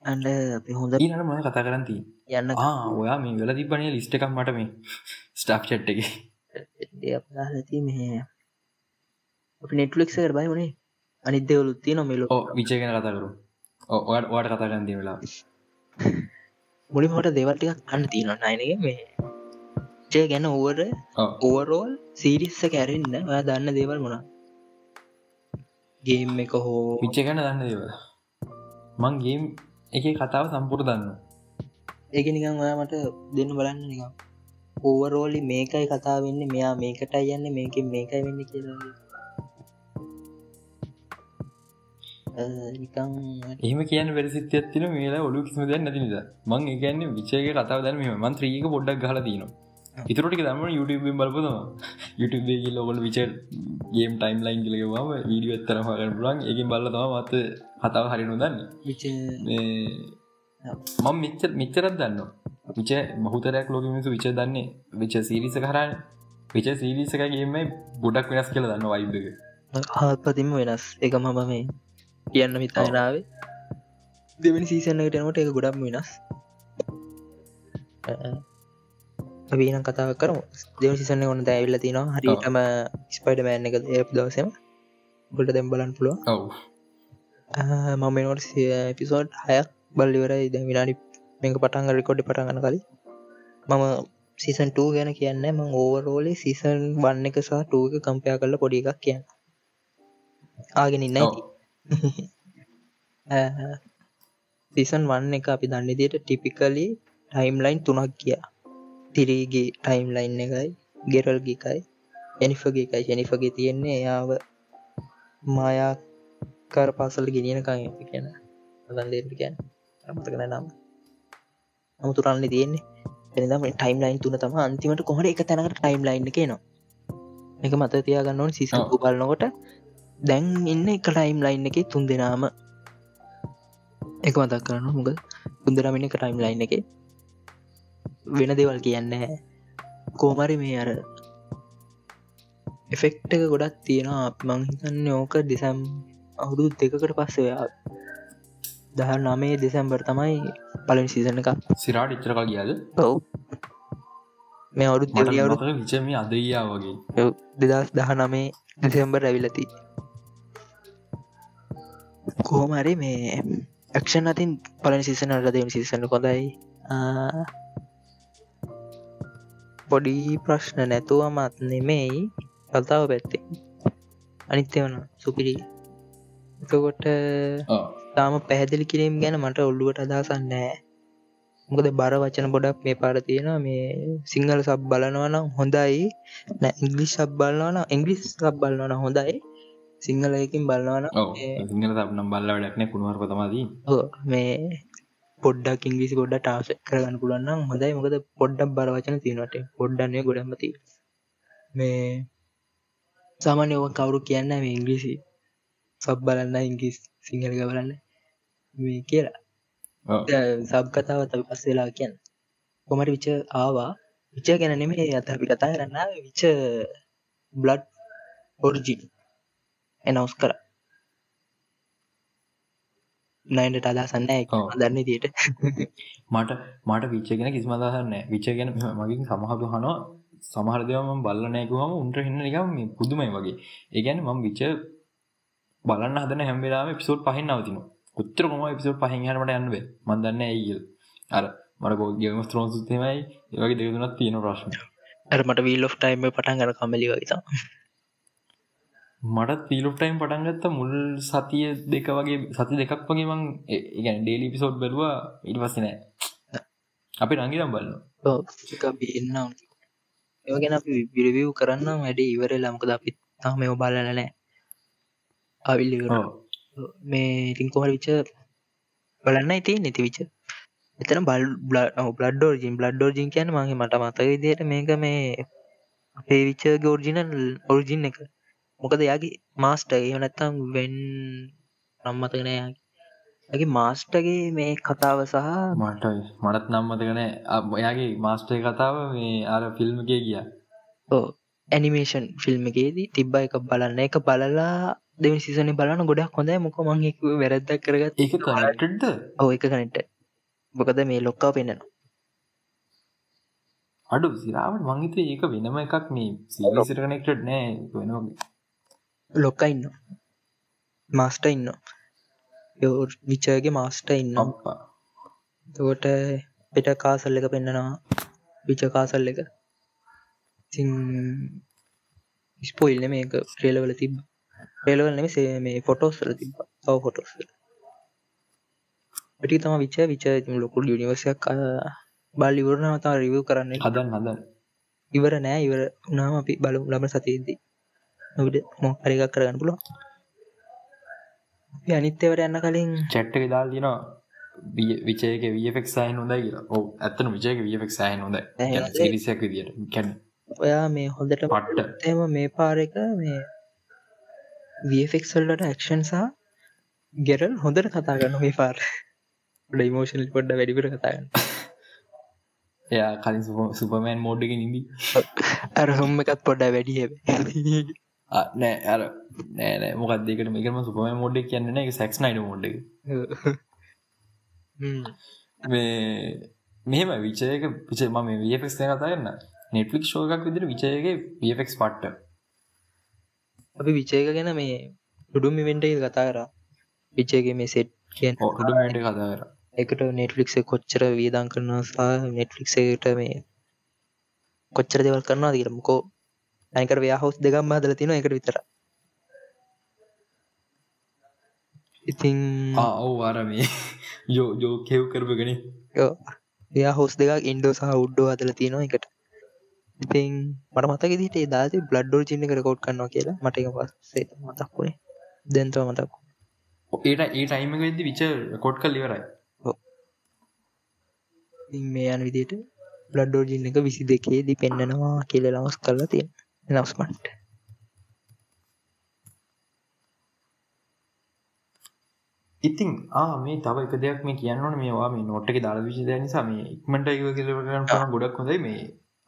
අන්ඩ අපි හොඳ ඊනට මන කතා කරන්ති යන්න ඔයා මේ වෙල තිබනේ ලිස්ට එකක් මට මේ ස්ටාප් චට් එක අපලාති මේ අපි නෙට්ලික්සර් බයි වනේ අනිදවලුත් තිය නොමෙලෝ විචය ගැන කතා කරු ඔට වාට කතා කරන්න වෙලා මුලින් හොට දෙවල්ටික් අන්න තියෙන අයනක මේ ජය ගැන ඕවර ඕවරෝල් සීරිස්ස කැරෙන්න්න ඔය දන්න දේවල් මොනා ගේම් එක හෝ විච්ච ගැන දන්න දේවල්. මං ගේම් එක කතාව සම්පුර දන්න ඒක නිකං ඔයා මට දෙන්න බලන්න නිකම් ඕවරෝලි මේකයි කතා වෙන්න මෙයා මේකටයි යන්න මේක මේකයි වෙන්න කියලා නිකං එහම කියන වැරසිත් ඇතින මේලා ඔලු කිසිම දැන් නැති නිසා. මං ඒකන්නේ විචයක කතාව දැන මේ මන් ත්‍රීක පොඩ්ඩක් ගහල තිනවා ඉතුරටික දම YouTube බලපතම YouTube කියල ඔබල විච ගේම් ටයිම් ලයින් කියලකවාම වීඩිය ඇත්තරම කරන පුලන් එක බල්ලතම මත කතාව හරි නොදන්න මං මිච්ච මිච්චරත් දන්න විච මහතරයක් ලෝක මිසු විච දන්නේ. විච සීරිස කරන්න විච සීරිසකගේම බොඩක් වෙනස් කියල දන්න වයිබක හත්පතිම වෙනස්. එක මම මේ කියන්න මිතානාවේ දෙවනි සීසන්නකට එනට එක ගොඩක් වෙනස්. අපීන කතාව කරම. දෙව සිසන්න ඔන්න ඇවිල්ල තිනවා. හරිටම ස්පයිඩ මෑන් එක ඒ දවසම. ගොඩ දැම් බලන් පුළුව ඔව. මම නොට පිසෝඩ් හයක් බල්ලිවරයි දැ විනාඩි මේක පටන්ග රෙකොඩි පටගන්න කලින්. මම සීසන් 2 ගැන කියන්න ම ඕවරෝලි සීසන් වන්න එක සහ ටූක කම්පයා කරල පොඩි එකක් කියන්න. ආගෙන ඉන්න සීසන් වන්න එක අපි දන්න දිට ටිපිකලි ටයිම් ලයින් තුනක් කියා තිරීගේ ටයිම් ලයින් එකයි ගෙරල්ගිකයි එනිෆගේ එකයි. ජනිෆගේ තියෙන්නේ එයාව මායාකර පාසල් ගෙනියනකං කියන දන්දේට කියන්න. අමතකන නම්. අමුතුරන්න තියෙන්නේ. එනිදම ටයිම් ලයින් තුන තම අන්තිමට කොහට එක තැනකට ටයිම් ලයින් කියනවා එක මත තියාගන්නවන් සිසු බලන්නකොට දැන් ඉන්න එක ටයිම් ලයින් එක තුන් දෙනාම. එක මතක් කරන්න මුග තුන්දරමින එක ටයිම් ලයින් එක. වෙන දෙවල් කියන්න කෝමරි මේ අර එෆෙක්් එක ගොඩක් තියෙනවා. මංහිතන්න ඕක දෙසම් අවුදු දෙකකට පස්සයා දහ නමේ දෙසැම්බර් තමයි පලනි සීසන එක සිරාට ඉච්චරක කියද ඔව්. මේ අවුරු විචම අදයා වගේ. දෙදස් දහ නමේ දෙසෙම්බර් ඇවිලති කොහොමරි මේ ඇක්ෂන් අතින් පලනි සිසන අලදම සිසන කොදයි පොඩි ප්‍රශ්න නැතුවමත් නෙමෙයි කතාව පැත්තේ. අනිත්‍ය වන සුපිරි. එතකොට තාම පැහැදිලි කිරීම ගැන මට ඔල්ලුවට අදසන්නෑ මොකද බර වචන බොඩක් මේ පාර තියෙනවා. මේ සිංහල සබ් බලනවන හොඳයි. ඉංගලිස් සබ් බලනවන ඉංගලිස් සබ් බලනවන හොඳයි සිංහලයකින් බලනවන සිංහල සබ්නම් බල්ල වැඩක්න කුණුවර පතමදී මේ පොඩ්ඩක් ඉංග්‍රිසි ගොඩ ටාස කරගන්න පුලන්නම් හොඳයි. මොකද පොඩ්ඩක් බර වචන තියෙනට පොඩ්ඩන්නේ ගොඩමති මේ සාමාන්‍ය ඕ කවුරු කියන්න මේ ඉංග්‍රීසි සබ් බලන්න ඉංගිස් සිංහලක බලන්න. මේ කියලා. සබ් කතාව අපි පස්සෙලා කියන්න. කොමට විච ආවා. විච ගැන නෙමේ අත අපි කතා කරන්න විච බ්ලඩ් ඔරිජින් එනවස් කර නයින්ට අදසන්න දන්න තියට මට මට විච්චගෙන කිසිමදාහන්න විච්චගෙන මගින් සමහරු හනවා සමහරදවම බල්ලනයකුවම උන්ට හින්න නිකම් පුදුමයි වගේ. ඒගැන මම විච්ච බලන්න හදන හැම්වෙලාම පිසෝට් පහින් නවතින උත්තර කොම පිසෝට් පහින් හනට යන්වේ මන්දන්න ඇයිල් අර මට ගෝගම ස්ත්‍රෝන් සුත්තමයි ඒවගේ දෙදුනත් තියෙන ප්‍රශ්න. ඇර මට වීල් ෝ් ටයිම පටන් ගන කමලි වගේතා මට තීලුප් ටයිම් පටන්ගත්ත මුල් සතිය දෙක වගේ සති දෙකක් වගේ මං ඒගැන ඩේලි පිසෝඩ් බැලවා ඉට පස්ස නෑ. අපි රංගිනම් බලන්න එන්න ඒගෙන අපි විරවිව් කරන්න වැඩ ඉවර ලමකද අපි තාම මෙ බලනෑ අවිල්ලි මේ කොහර විච බලන්න ඉති නැති විච එතන බල් බ්ලඩ්ඩෝර්ජින් බ්ලඩ්ඩෝර්ජින් කියන මගේ මට මතක විදියට මේක මේ අපේ විච්ච ගෝර්ජිනල් ඔරිජින් එක මොකද යාගේ මාස්ට ඒනත්තම් වෙන් නම්මතකනයාගේ මාස්ටගේ මේ කතාව සහ මට මටත් නම්මතකන ඔයාගේ මාස්ටය කතාව මේ අර ෆිල්ම්ගේ ගිය. ඇනිමේෂන් ෆිල්ම් එකේදී තිබ්බ එක බලන්න. එක බලලා දෙවි සිසන බලන්න ගොඩක් හොඳයි. මොක මං වැරද්දක් කරගත් ඒක කනටද ඕ එක කනට මොකද මේ ලොක්කා පෙන්න්නනවා අඩු සිරාවට මංහිත ඒක වෙනම එකක් මේ සිට කනෙක්ටඩ් නෑ. වෙන ලොක්ක ඉන්න මාස්ට ඉන්න යෝ විචගේ මාස්ට ඉන්න තකොට පෙට කාසල් එක පෙන්න්නනවා විච කාසල් එක. ස්පොයිල්න මේක. ්‍රේලවල තිබ ්‍රේලවල නෙම මේ ෆොටෝස්ල තිබ තව ෆොටෝස් ටි තම විච විච ලොකුල් යනිවසයක් බල් ඉවරණ තා රිව් කරන්න. හදන් හදන් ඉවර නෑ. ඉවර උනාම අපි බලු ලබ සතියේදී නොවිට මො හරිකක් කරගන්න පුලො අනිත්‍යවට යන්න කලින් චැට්ට දාල් තිනවා විචයක වෆෙක් සහන් හොඳ කියලා. ඕ ඇත්තන විචයක වෆෙක් සහන් හොඳ සිරිසයක් විදිට කැන ඔයා මේ හොඳට පට්ට. එම මේ පාර එක මේ වෆෙක්සල්ලට ඇක්ෂන් සහ ගෙරල් හොඳට කතා කරන්න මේ පාර. ඩයිමෝෂනල් පොඩ්ඩ වැඩිපුර කතාගන්න එයා කලින් සුපමෑන් මෝඩ්ඩක නිදී අර හොම එකත් පොඩ්ඩ වැඩිය නෑ අර නෑ මොකක් දෙකට මේකම සුපම මෝඩ්ඩ කියන්න එක සැක්ස් නයිඩ මෝඩ් මේ මෙහෙම විචයක පිච ම මේ වෆෙක්ස් කතාගන්න නෙට්ලික් ෂෝකක් විදිර විචයගේ වෆෙක්ස් පට්ට. අපි විචයක ගැන මේ ඩුඩුම් ඉවෙන්ට කතා කර. විචයගේ මේ සෙට් කියෙන් ඩුමට කතා කර. එකට නෙට්ලික්සේ කොච්චර වීදන් කරනවා සහ නෙට්ලික්සට මේ කොච්චර දෙවල් කරනවා දිරමකෝ අයිකර ව්‍යා හවස් දෙකම් හදල තින එකට විතර ඉතිං ඔව් වාර මේ යෝ යෝ කෙව් කරපගෙන යා හෝස් දෙකක් ඉන්ඩෝ සහ උඩ්ඩෝ අදල තියෙනවා එකට ඉතින් මට මතක දිට දාති බ්ලඩ්ඩෝල් චින්න කරකෝට් කන්නවා කියලා. මට පස්සේ මතක් වුණේ දැන්තව මතක් ඒට ඒ ටයිම වෙද විච කොට් කල් ඉවරයි. මේ යන විදිට බ්ලඩ්ඩෝ ජින්න එක විසි දෙකේ දී පෙන්න්නනවා කියල ලවස් කරලා තියෙන නවස්මන්ට ඉතින් ආ මේ තව එක දෙයක් මේ කියන්නවන මේවා මේ නොට්ක දාල විශි දය නිසා මේ ඉක්මට එක කියලවරන්න පන ගොඩක් හොඳයි. මේ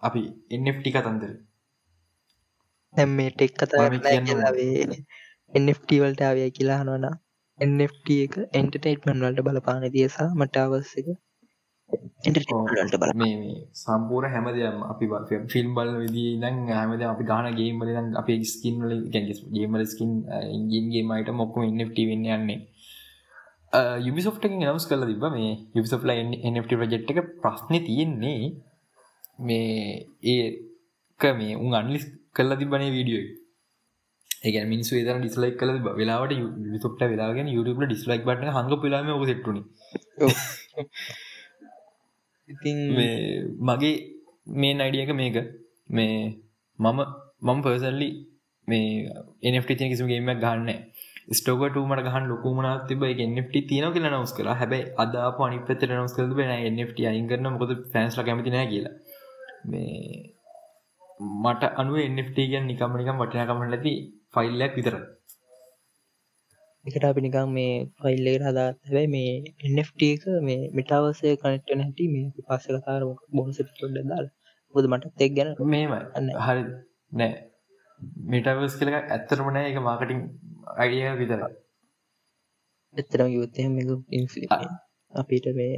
අපි එන්ටි කතන්දර. දැම් මේ ටෙක් කතා කියලාවේ එන්ට වලට ආවය කියලා හනුවන එන්ට එක එන්ටර්ටේට්මන් වලට බලපාන දියසා මට අවස්සක එන්ටට බල මේ සම්පූර හැමදයම් අපි ෆිල්ම් බල විදී දන් හැමද අපි ගාන ගේම්බල දන් අප ස්කින් වල ගේමල ස්කින් ඉන්ගේ මයිට මොක්කම එන්ට වෙන්න යන්නේ. යුබිසොෆ්ටකින් නවස් කල තිබ මේ යුබිසොෆ්ල එන්ට ප්‍රජෙට් එක ප්‍රශ්නය තියෙන්නේ මේ ඒක මේ උන් අන්ලිස් කල්ල තිබනේ වීඩියෝ ඒ මිනිස් ේදර ඩිස්ලයික් කල වෙලාට යුතුප්ට වෙලාගෙන යුටබ ඩිස්ලයික් බට හඟ පිලාම ක සෙට්ටුන ඉතින් මගේ මේ නයිඩියක මේක. මේ මම මම පර්සල්ලි මේ එනට තින කිසිගේම ගන්න ස්ටෝකට මට ගහන් ලොකුමන තිබ එන්ට තියන කියල නවස් කර හැබයි අද පනි පත නවස් කර බෙන එන්ට අයිගන්න මොකද ෆෑන්ස්ල කැමතින කියලා. මේ මට අනුව එන්ට ගැන් නිකමනිකම් වටනකමට ඇති ෆයිල්ලක් විතර එකට අපි නිකම් මේ ෆයිල්ලෙට හදා හැබැයි මේ එන්ට එක මේ මිටාවසය කනෙක්ට නැති මේ පස්ස කතාර බොන්ස ොඩ දාල්. බොද මට එක් ගැන මේම හරි. නෑ. මිටවස් කලක ඇත්තරමනෑ එක මාකටින් අයිය විතර එතරම් යුත්තය අපිට මේ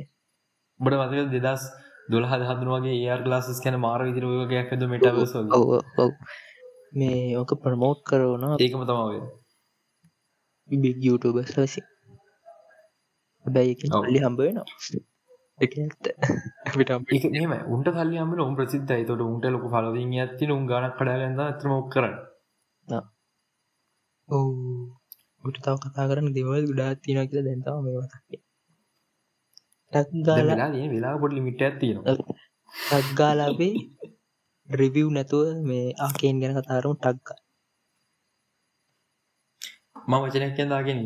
බට මතක දෙදස් දොළහ හදරුවගේ ඒර් ගලාසස් කැන මාර විදිරගයක් ඇද මටවස මේ ඕක ප්‍රමෝට් කරවන ඒකම තමාවේ බික් යුටබස් ලසි හැබැයි ලි හම්බවෙන එක ඇත්ත අපිට ඒම උන්ට කල්ලි හම උන් ප්‍රසිද්ධයි තොට උන්ට ලොක පලවින් ඇති උන් ගනක් කඩාගන්න ඇතරමක් කරන්න ඔව් උට තව කතා කරන්න දෙවල් ගුඩා තින කියල දැන්තාව මේ වතක්ේ ටක්ගාලා වෙලා පොඩ ලිමිට ඇතින ටක්ගාලාබේ රිවිව් නැතුව මේ ආකෙන් ගැන කතාරුම් ටක්ගා මම වචනයක් කියදාගෙන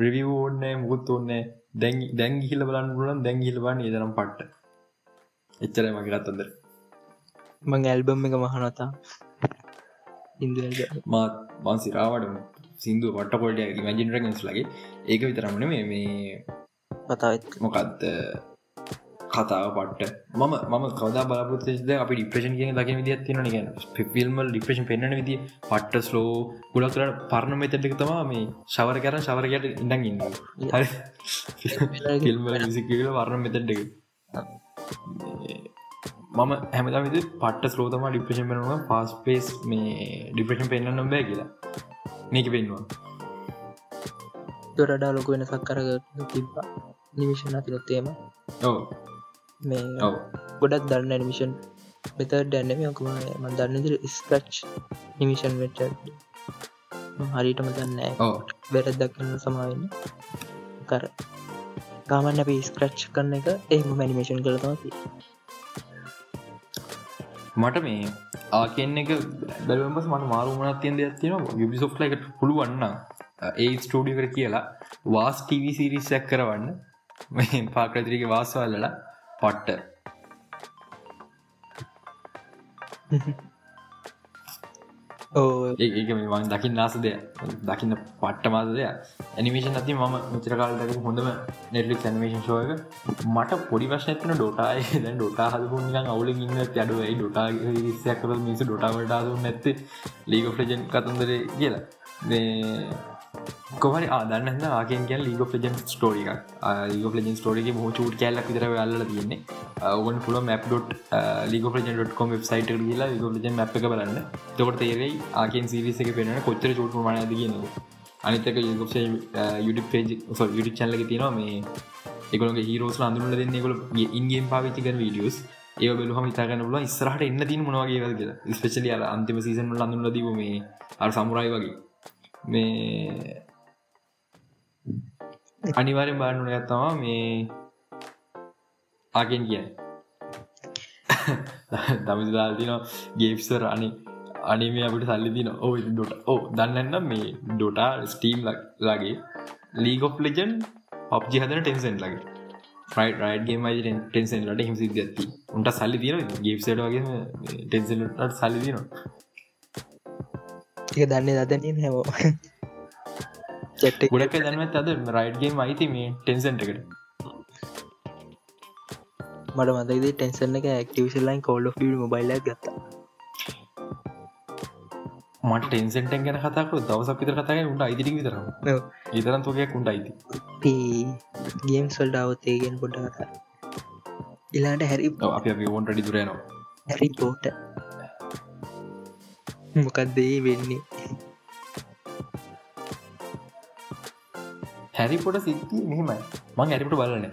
රිවිය ඕන්නෑ මුකුත් ඔන්නේ දැන් දැන් හිල බලන්න පුලන් දැන් හිලබන්න ඒදනම් පට්ට. එච්චර මගේ කත්තන්දර මං ඇල්බම් එක මහනතා. මාත් මන්සිරාවටම සිින්දු පට පොල්ට මජින්රගෙන්ස් ලගේ. ඒක විතරමන මේ මේ කතාවත්. මොකක්ද කතාව පට මම මම කවද බලාපොත්ද අපි ඩිප්‍රේෂන් කිය දක විදිත් තින ක ෆිල්මල් ඩිප්‍රේෂන් පෙන්න්න විදි පට්ට ස්ලෝ ගුලක් කරට පරණ මෙතටක තමා මේ ශවර කර ශවරකට ඉඩන් ඉන්න හරි. ෆිල්ම්ල සිකල වරණ මෙතටක මම හැමදා විදි පට්ට ස්ලෝතම ඩිප්‍රේෂන් පෙනවා පස් පේස් මේ ඩිප්‍රේෂන් පෙන්න්න බෑ කියලා. මේක පෙන්වා දොරඩා ලොක වෙනසක් කරග තිබ්බා. නිමිෂන් අතිරොත්තේම ඔව මේ ගොඩක් දන්න නිමිෂන් මෙත දැන්නම යකුම ම දන්නදිර ස්ක්‍රච් නිමිෂන් වෙට හරිටම දන්න දක්කන්න සමාවෙන්න කර ගාමන්න අපි ස්ක්‍රච් කරන එක එහම මැනිමේෂන් කළතමති මට මේ ආකෙන් එක බැලුවම්පස් මට මාරුමනත් තියන්ද ඇතින යුබිසොෆ්ල එකට පුළුවන්න ඒ ස්ටෝඩියකට කියලා වාස් ටව සිරිස්සැක් කරවන්න. මේ පාකරතිරික වාසවල්ලලා පට්ට. ඒක මේවන් දකිින් නාස දෙය දකින්න පට්ට මාස දෙය ඇනිමේෂන් ඇති ම මිචරකාලට හොඳම නෙටලික් ඇනිමේෂන් ශෝයක මට පොඩි වශයත්න ඩොටාය දැන් ඩොටා හදපු නිකන් අවුල ඉන්න අඩුවයි. ඩොටා රිස්සයක් කර මිස ඩොටාවටාදු නැත්ත. ලීග ෆ්‍රජන් කතන්දර කියලා කොහරි ආදන්න ආගෙන් ගැ ලීග ලජන් ස්ටෝරික ලීග ලජන් ස්ටෝරගේ හෝ චූට කැල්ල විතර අල්ල තියන්නේ. ඔගන් පුල මැප්.ඩොට් ලීග ලජන්.කොම් වෙබ්සයිට කියලා ලීග ලජන් මැප් එක බලන්න. තකොට තේරෙයි ආකෙන් සිරිස එක පෙන කොච්චර චූට මනද කියනවා අනිතක යුඩි පේජ යුඩි චල්ලක තියෙනවා මේ එකගලගේ හිරෝස් අඳුරල දෙන්න ගොල ඉන්ගේම් පාවිච්චි කර වීඩියස් ඒ බලහම ඉතාගන්න ල ස්රහට එන්න තින් මොවාගේ කියලා. ස්පෙශලිය අන්තිම සීසන් ලඳුල දීම මේ අර සමුරයි වගේ. මේ අනිවාරෙන් බාන්නන ඇත්තවා මේ ආගෙන් කිය දමිදාල්තින ගේප්සර අනි අනිමේ අපට සල්ලි දින ඕ ඩොට ඕ දන්නන්න මේ ඩොටා ස්ටීම් ලගේ ලීගොප් ලජන් ඔබ්ජි හදන ටෙන්සෙන් ලගේ ෆයි රයිඩගේ මයි ටෙන්සෙන් ලට හිම සිද ඇති උන්ට සල්ලි දින ගේප්සට වගේ ටෙන්සෙන්ට සල්ලි ටික දන්නේ දදන හැමෝ ගොඩක් දන්නවත් අද රයිඩ්ගේ මයිති මේ ටෙන්සන්ට එකට. මට මතකද ටෙන්සන් එක ඇක්ටිවිශල්ලයින් කෝල්ඩ මොබයිල ගත්තා. මට ටෙන්සෙන්ටෙන් ගැන කතාකරු දවසක් විතර කතාය උන්ට අයිදිරි විතර ඉතරන් තොකයක් උන්ට අයිති. ගේම් සොල්ඩ අවතේගෙන් පොඩ්ඩ කතා ඉලාට හැරි අප ඔොන්ට ඩිදුරයනවා හැරි පෝට මොකක්දේ වෙන්නේ? හැරිපොට සිද්ධ මෙහෙමයි. මං ඇරිපට බලන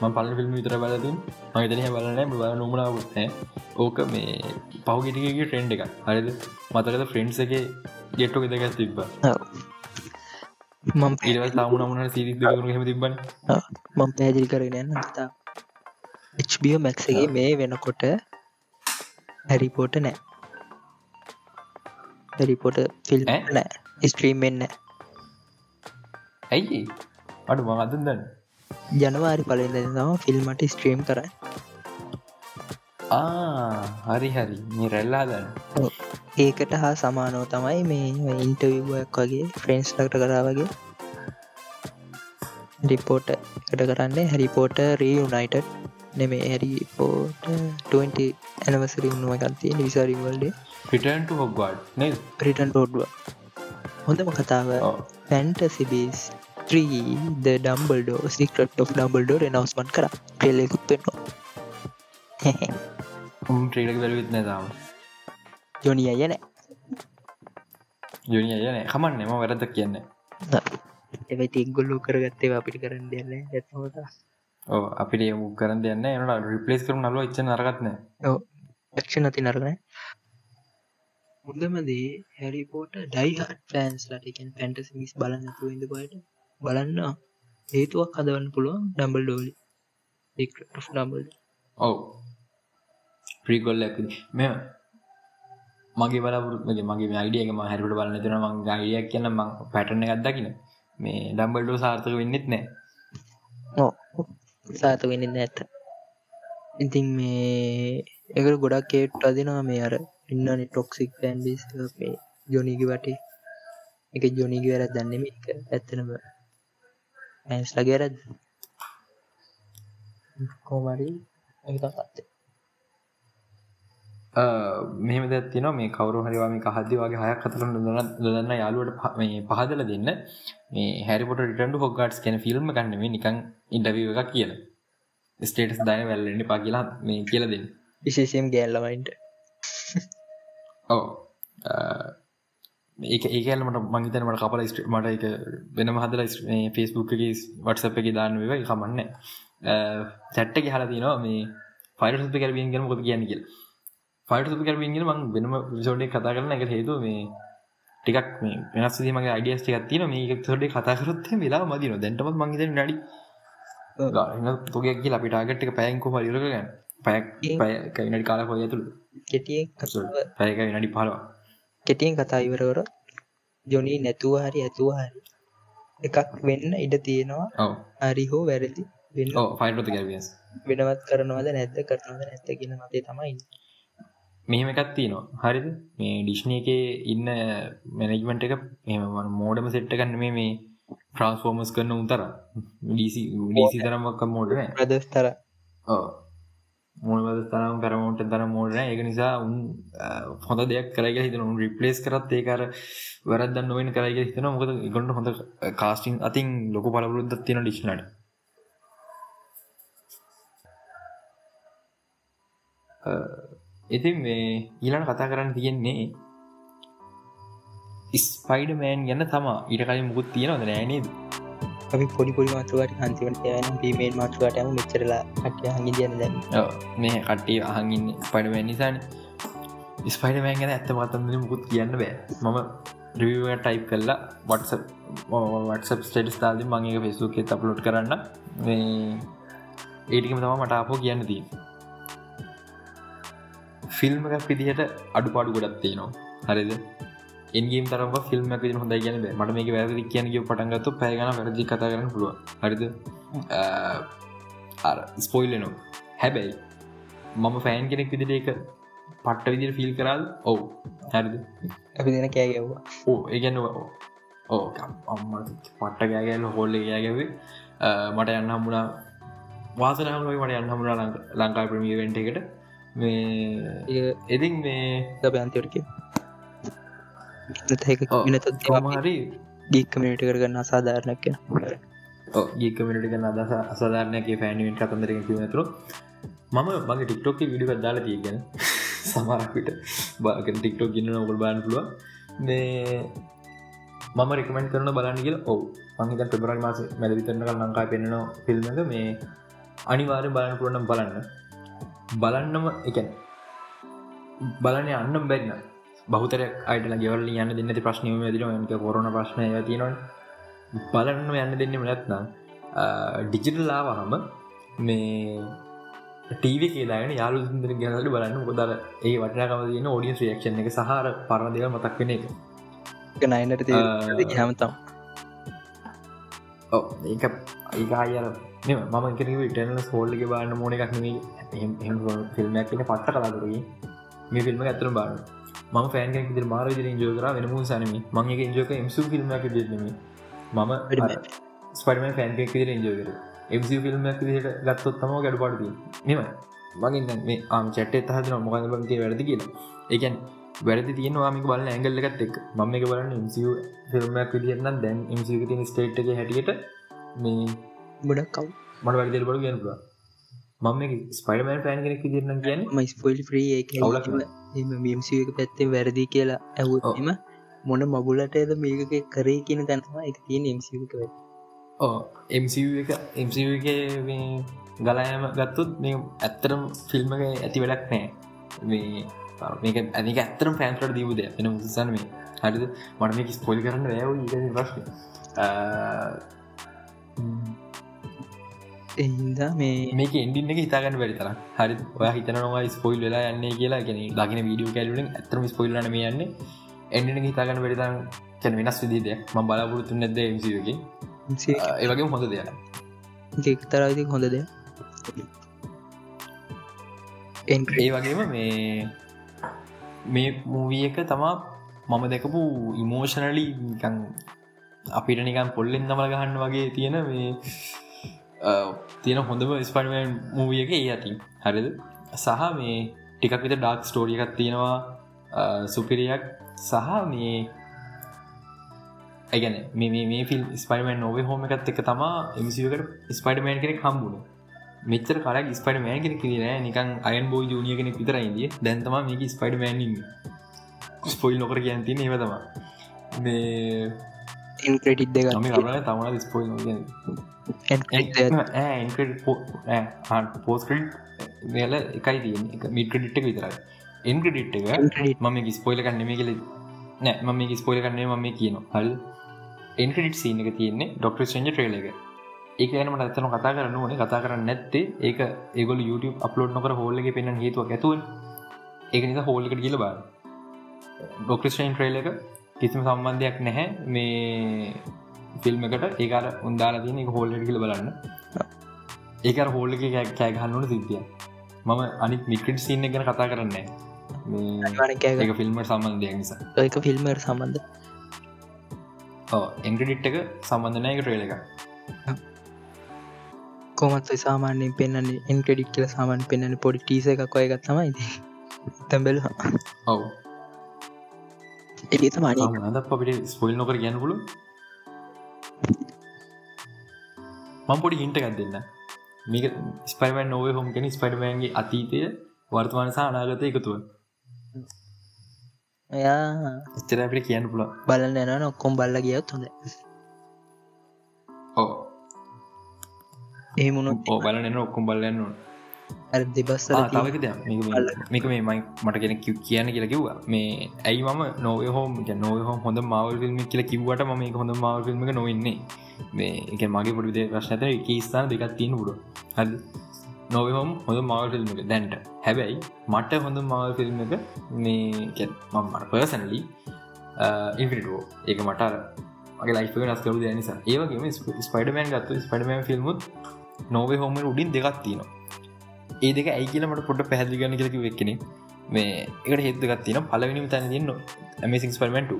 ම පල ෆිල්ම් විතර බලතින් මහිතනය බලන බල නොමනාවත්නෑ ඕක මේ පවගිටිගේ ට්‍රෙන්ඩ් එක හරිද? මතරද ෆ්‍රෙන්න්ස් එක ගෙට්ටෝ දෙක තිබ්බ. මම ඒව තාමුණ මුණ සිරි හෙම තිබන මම පැදිරි කරගෙන යන්න තා HBO මැක්සගේ මේ වෙනකොට හැරිපෝට නෑ හැරිපොට ෆිල් නෑ. ස්ට්‍රීම්ෙන් නෑ. ඇයි? අඩු මගදන් දන්න. ජනවාරි පලෙන්ද තම ෆිල්මට ස්ට්‍රීම් කරයි හරි හරි. මේ රැල්ලා දන්න ඒකට හා සමානෝ තමයි මේ ඉන්ටවිවක් වගේ ෆ්‍රෙන්ස් ලකට කරා වගේ රිපෝට එකට කරන්නේ. හැරිපෝට රීයුනයිට නෙමේ හැරිපෝට 20 ඇනවසරි උන්නුව කන්තිය නිසාරිවල්ඩේ පිටන්ට හොක්ගඩ් නෙ ප්‍රිටන් රෝඩ්ුව හොඳම කතාව. Fantastic Beasts 3 the Dumbledore secrets of Dumbledore රෙනවස්මන් කර. ටෙල්ලෙකුත් පෙන්නවා ට්‍රේලක බැලවිත්න තාම. ජොනි අයන ජොනි අයන කමන්න එම වැරදක් කියන්න. එවයි ඉගොල්ලු කරගත්තේ අපිට කරන්න දෙන්න ඇත්මට ඕ අපිට යමු කරන්න දෙන්න එනට රිපලේස් කරු නලුව ඉච්ච නරගත්න ක්ෂ නති නරගන මුදමදේ හැරිපෝට ඩයිහට ෆෑන්ස් ලටකෙන් පැන්ටස් මිස් බලන්න තුයිද පයට බලන්න හේතුවක් හදවන්න පුළුවන් ඩම්බල් ඩෝලි ඩම්බල් ඔව්. ප්‍රීගොල්ල මෙ මගේ බලපුරත්මගේ මගේ අයිඩියක ම හැරට බලන්න තන ම ගයියක් කියන්න ම පැටන එකක් දකින මේ ඩම්බල්ඩෝ සාර්ථක වෙන්නෙත් නෑ. සාත වෙන්න ඇත්ත. ඉතින් මේ එකට ගොඩක් කේට් අදිනවා මේ අර ඉන්නන ටොක්සික් පෑන්බිස් මේ ජොනීගි වටේ එක ජොනිග වැරත් දන්නෙම එක ඇත්තනම ඇන්ස් ලගේ වැරද කෝමරි පත්තේ මෙහම දැත්තින මේ කවරු හරිවාම හදදි වගේ හයක් කතර දන්න යාලුවට මේ පහදල දෙන්න. මේ හැරිපොට රිටන්ඩ හොගටස් කැන ෆිල්ම් ගන්නම නිකං ඉන්ඩවිය එකක් කියල. ස්ටේටස් දන වැල්ලන්න පා කියලා මේ කියල දෙන්න. විශේෂයෙන් ගෑල්ලමයින්ට ඕ ඒ ඒකල්මට මංහිතන මට කපල මට එක වෙනම හදල ෆෙස්බුක් වටසප එක දාන්න වයි කමන්න. සැට්ට හල තිනවා මේ ෆයිර සුප කරබියෙන් ගෙන ොද කියන්න කියල. ෆයිට සුප කරබියෙන් මං වෙනම විසෝඩේ කතා කරන එක හේතු මේ ටිකක් මේ වෙනස් මගේ අඩියස් ටිකක් තියෙන මේ සොඩේ කතාකරොත් වෙලා මදින දැන්ටමත් මංහිත නඩි තුගයක් අපිට ආගට්ක පැයන්කෝ පරිරගන්න පැයක් පැය කයිනඩි කාලා කොය ඇතුළ. කෙටියෙන් පැයක නඩි පහලවා කෙටියෙන් කතා ඉවරවර ජොනී නැතුව හරි ඇතුව හරි එකක් වෙන්න ඉඩ තියෙනවා. හරි හෝ වැරදි වෙනවත් කරනවද නැද්ද? කරනවද නැත්ත කියන මතේ තමයි මෙහෙම එකත් තියනවා. හරිද? මේ ඩිශ්නය එක ඉන්න මැනෙජ්මට එක මෙම මෝඩම සෙට්ට ගන්න මේ මේ ට්‍රන්ස්ෆෝර්මස් කරන උතර ඩීසි තරමක් මෝඩන ප්‍රදස්තර මොනවද තරම් කරමට තර මෝඩන එක නිසා උන් හොඳ දෙයක් කරග හිතන උන් රිපලේස් කරත් ඒකර වැරදන්න නොවෙන් කරග හිතන මොකද ගොඩ හොඳ කාස්ටිං අතින් ලොක පලබුරුද්ද තියෙන ඩිශ්නට ඉතින් මේ ඊලන කතා කරන්න තියෙන්නේ ස්පයිඩ මෑන් ගැන්න තමා. ඊට කලින් මුකුත් තියෙනවද? නෑනේද අපි පොඩි පොඩි මාතුවට හන්තිවට යන පීමේන් මාතුවටම මෙච්චරලා කටය හඟි දියන දැම මේ කට්ටේ අහගින්න ස්පයිඩමෑන් නිසාන. ස්පයිඩ මෑන් ගැන ඇත්ත මතන්දන මුකුත් කියන්න බෑ. මම රිව ටයිප් කරලා වටස වටසප් ස්ටේටස් තාද මගේ ෆෙසුකේ අප්ලෝඩ් කරන්න. මේ ඒටිකම තම මට අපෝ කියන්න දී ෆිල්ම් එකක් විදිහට අඩු පාඩු ගොඩත් තියෙනවා. හරිද? එන්ගේම් තරම ෆිල්ම් ඇති හොඳ කියන මට මේක වැරදි කියනගේ පටන්ගත්තු පැයගන වැරදි කතා කරන්න පුළුව හරිද? ස්පොයිල්ලනවා හැබැයි මම ෆෑන් කෙනෙක් විදිට එක පට්ට විදිර ෆිල් කරල් ඔවු. හරිද? අපි දෙන කෑගැව්වා ඕ ඒගැන්නවා ඕ අම්ම පට්ට ගෑගැල හොල්ල ගෑගැවේ මට යන්න හම්මුණා වාසනහමයි මට යන්න හමුණා ලංකා ප්‍රමිය වෙන්ට එකට. මේ එතින් මේ දබයන්තවටක නැතක වෙනත කොමහරි ගීක්කමට කරගන්න අසාධාරණයක් කියෙන ගීකමට ගන්න අදස අසධාරණයක ෆෑනිවෙන් කතන්දර කිවනතුර මම මගේ ටික්ටෝක විඩි කදාලා තියගෙන සමරක්විට බාග ටික්ටෝ ගන්න ඔබල් බාන් පුළුව මේ මම රෙකමෙන්ට කරන බලන්න කියල. ඔව මංහිත පෙබරල් මාස මැලවිතරන්න ලංකා පෙන්නවා ෆිල්ම්ද මේ අනිවාරය බලන්න පුරනම් බලන්න. බලන්නම එකැන් බලන්න අන්නම් බැන්න බහතර අයිට ගෙවල යන්න දෙන්න ප්‍රශ්නයම දින මක කොරන ප්‍රශ්නය තියනවා බලන්න යන්න දෙන්න නැත්නම් ඩිජිටල්ලාවහම මේ ටීව කියලාගෙන යාලු ර ගැනල බලන්න ොදර ඒ වටනකම තියන ෝඩියස් රියක්ෂණ එක සහර පරණදව මතක් වෙන එක. නයිනට හැමතම් ඕ ඒක ඒක අයර මම කෙනව ටනල සෝල්ලක බාන්න මෝන එකක් නෙේ ෆිල්ම්මක් පට කලාතුරගේ මේ ෆිල්ම ඇතර බාන්න ම ෑන් මාර ජෝකර වෙනම සනම මගේ ජෝක එමසු ෆිල්ම්මක් දෙනම මම ස්පඩම ෆෑන්කෙක් විදිර එන්ජෝකර එමසි ෆිල්ම්මක් දිට ගත්තොත් තම ගැඩ පාඩති මෙම මගින් මේ ආම් චට්ට හදන මොකද බගේ වැරදි කියලා. ඒකැන් වැරදි තියෙන වාමික බලන්න ඇගල්ලකත් එක් මම එක බලන්න ඉම්සිව ෆිල්ම්මක් විදින්න දැන් ඉම්සික තින ස්ටේට් එක හැටියට මේ ගොඩක් කව් මට වැරදිල් බඩු ගැනපුවා මම ස්පයිඩමන් පෑන් කෙනෙක් දිරන කියන මයිස්පොයිල් ්‍රී අවුලක් මම්සි එක පැත්තේ වැරදි කියලා ඇවුත්ම මොන මගුලට ඇද මේක කරේ කියන තැනවා එක තියෙන එම්සික ඕ එම්සි එක එම්සි එක ගලායම ගත්තුත් මේ ඇත්තරම් ෆිල්ම් එක ඇති වැඩක් නෑ මේ මේක ඇනික ඇත්තරම් පෑන්ට දීවද එන මුසන් මේ. හරිද? මට මේක ස්පොල් කරන්න වැෑ ප්‍රශ්න එහින්දා මේ මේක එන්ඩින්න එක හිතාගන්න වැඩි තර හරි ඔය හිතනවා ස්පොයිල් වෙලා යන්නේ කියලා. ගෙන දකින වීඩියෝ කැලුවෙන් ඇතරම ස්පොයිල්ලන මේ යන්නේ. එන්ඩින හිතාගන්න වැඩිතන් කැන වෙනස් විදිද ම බලාපොරත්තු නැද මසිගේ ඒවගේ හොඳ දෙයක්. තරවිදි හොඳ දෙය ඒ වගේම මේ මේ මූවිය එක තමා මම දැකපු ඉමෝෂනලි අපිට නිකන් පොල්ලෙන් නමල ගහන්න වගේ තියෙන මේ තියෙන හොඳම ස්පඩමන් මූවියක ඒ ඇති හරිද? සහ මේ ටිකක් විත ඩාක් ස්ටෝරිය එකක් තියෙනවා. සුපිරියක් සහ මේ ඇගැන මේ ෆිල් ස්පයිමන් නොව හෝම එකත් එක තමා එමසිකට ස්පයිඩමෑන් කෙනෙක් හම්බුණු මෙචර කල ස්පයිඩ මෑන් කෙනෙ කිරන නිකන් අයන් බෝ ජනිය කෙනෙක් විතර ඉදිය දැන්තම මේක ස්පයිඩ මෑන් ස්පොයිල් නොකර කියන් තින ඒවතම මේ ඉන්ක්‍රටික් දෙක ම තමන ස්පොයිල් පෝස්කට වෙල එකයි තිය මිට්‍රඩිට්ක විතරයි ඉන්ක්‍රඩිට් එක මම ස්පොයිල කන්න මේ කලෙ නෑ මම ස්පොයිල කන්නේ මම කියන හල් එන්ක්‍රඩිට් සීන එක තියෙන්නේ ඩොක්ට ෙන්ජ ට්‍රේල එක ඒක නමට ඇතන කතා කරන්න ඕනේ කතා කරන්න නැත්තේ ඒක ඒගොල YouTube අප්ලෝඩ් නොකර හෝල්ලගේ පෙන්න්න හේතුවක් ඇතුව ඒක නිසා හෝල්ලකට කියල බා ඩොක්ටස්ටන් ට්‍රේල එක කිසිම සම්බන්ධයක් නැහැ මේ ෆිල්ම් එකට. ඒකාර උන්දාලා තියන එක හෝල්ලට කියල බලන්න. ඒක හෝල්ල එක කෑගහන්නුන සිද්ධිය මම අනි මිකට සින්න ගැන කතා කරන්නේ ඒක ෆිල්ම සම්බන්ධයක් නිසා. ඒක ෆිල්මර් සම්බන්ධ. එංගඩිට් එක සම්බන්ධනය එක ට්‍රේල එක කොමත් සාමාන්‍යයෙන් පෙන්න්නේ එන්ක්‍රඩික් කියල සාමාන් පෙන්න්න පොඩි ටීස එකක් ඔය ගත් තමයි තැබෙල ඔව. ඒ තමාන අපිට ස්පොයිල් නොකර ගැනපුලු මං පොඩි හින්ට එකක් දෙන්න. මේක ස්පයිමන් නොව හොම කෙන ස්පයිඩමන්ගේ අතීතය වර්තමාන සහ අනාගත එකතුව. එයා එච්චර අපිට කියන්න පුළ බලන්න යන ඔක්කොම් බල්ල ගියත් හොඳ ඕ ඒ මුණු ඕ බලන්න ඔක්කොම් බල්ලන්න ඇ දෙබස් තවක මේක මේ මයි මට කෙන කියන්න කියලා කිව්වා. මේ ඇයි මම නොව හෝම නොව හෝ හොඳ මවල් ිල්ම කියල කිවට ම මේ හොඳ මවල් ිල්ම නොවෙන්නේ. මේ එක මගේ පොඩිදේ ප්‍රශ්නත එක ස්ථාන දෙකක් තියෙන පුඩ හද නොවහොම හොඳ මවල් ෆිල්ම් එක. දැන්ට. හැබැයි මට හොඳ මවල් ෆිල්ම් එක මේ මට පර්සනලි ඉන්ෆිටෝ ඒක මට මගේ ලයික නස්කරු නිසා. ඒවගේම ස්පයිඩමෑන් ගත්තු ස්පඩමෑන් ෆිල්මුත් නොවේ හොම උඩින් දෙකක් තිනවා ඒ දෙක ඇයි කියලමට පොට පැහදිි ගන්න කියලකි වෙක්කෙන මේ එකට හෙදගත් තින පලවෙනිම තැන තියන්න ඇමසින් ස්පරමෙන්ට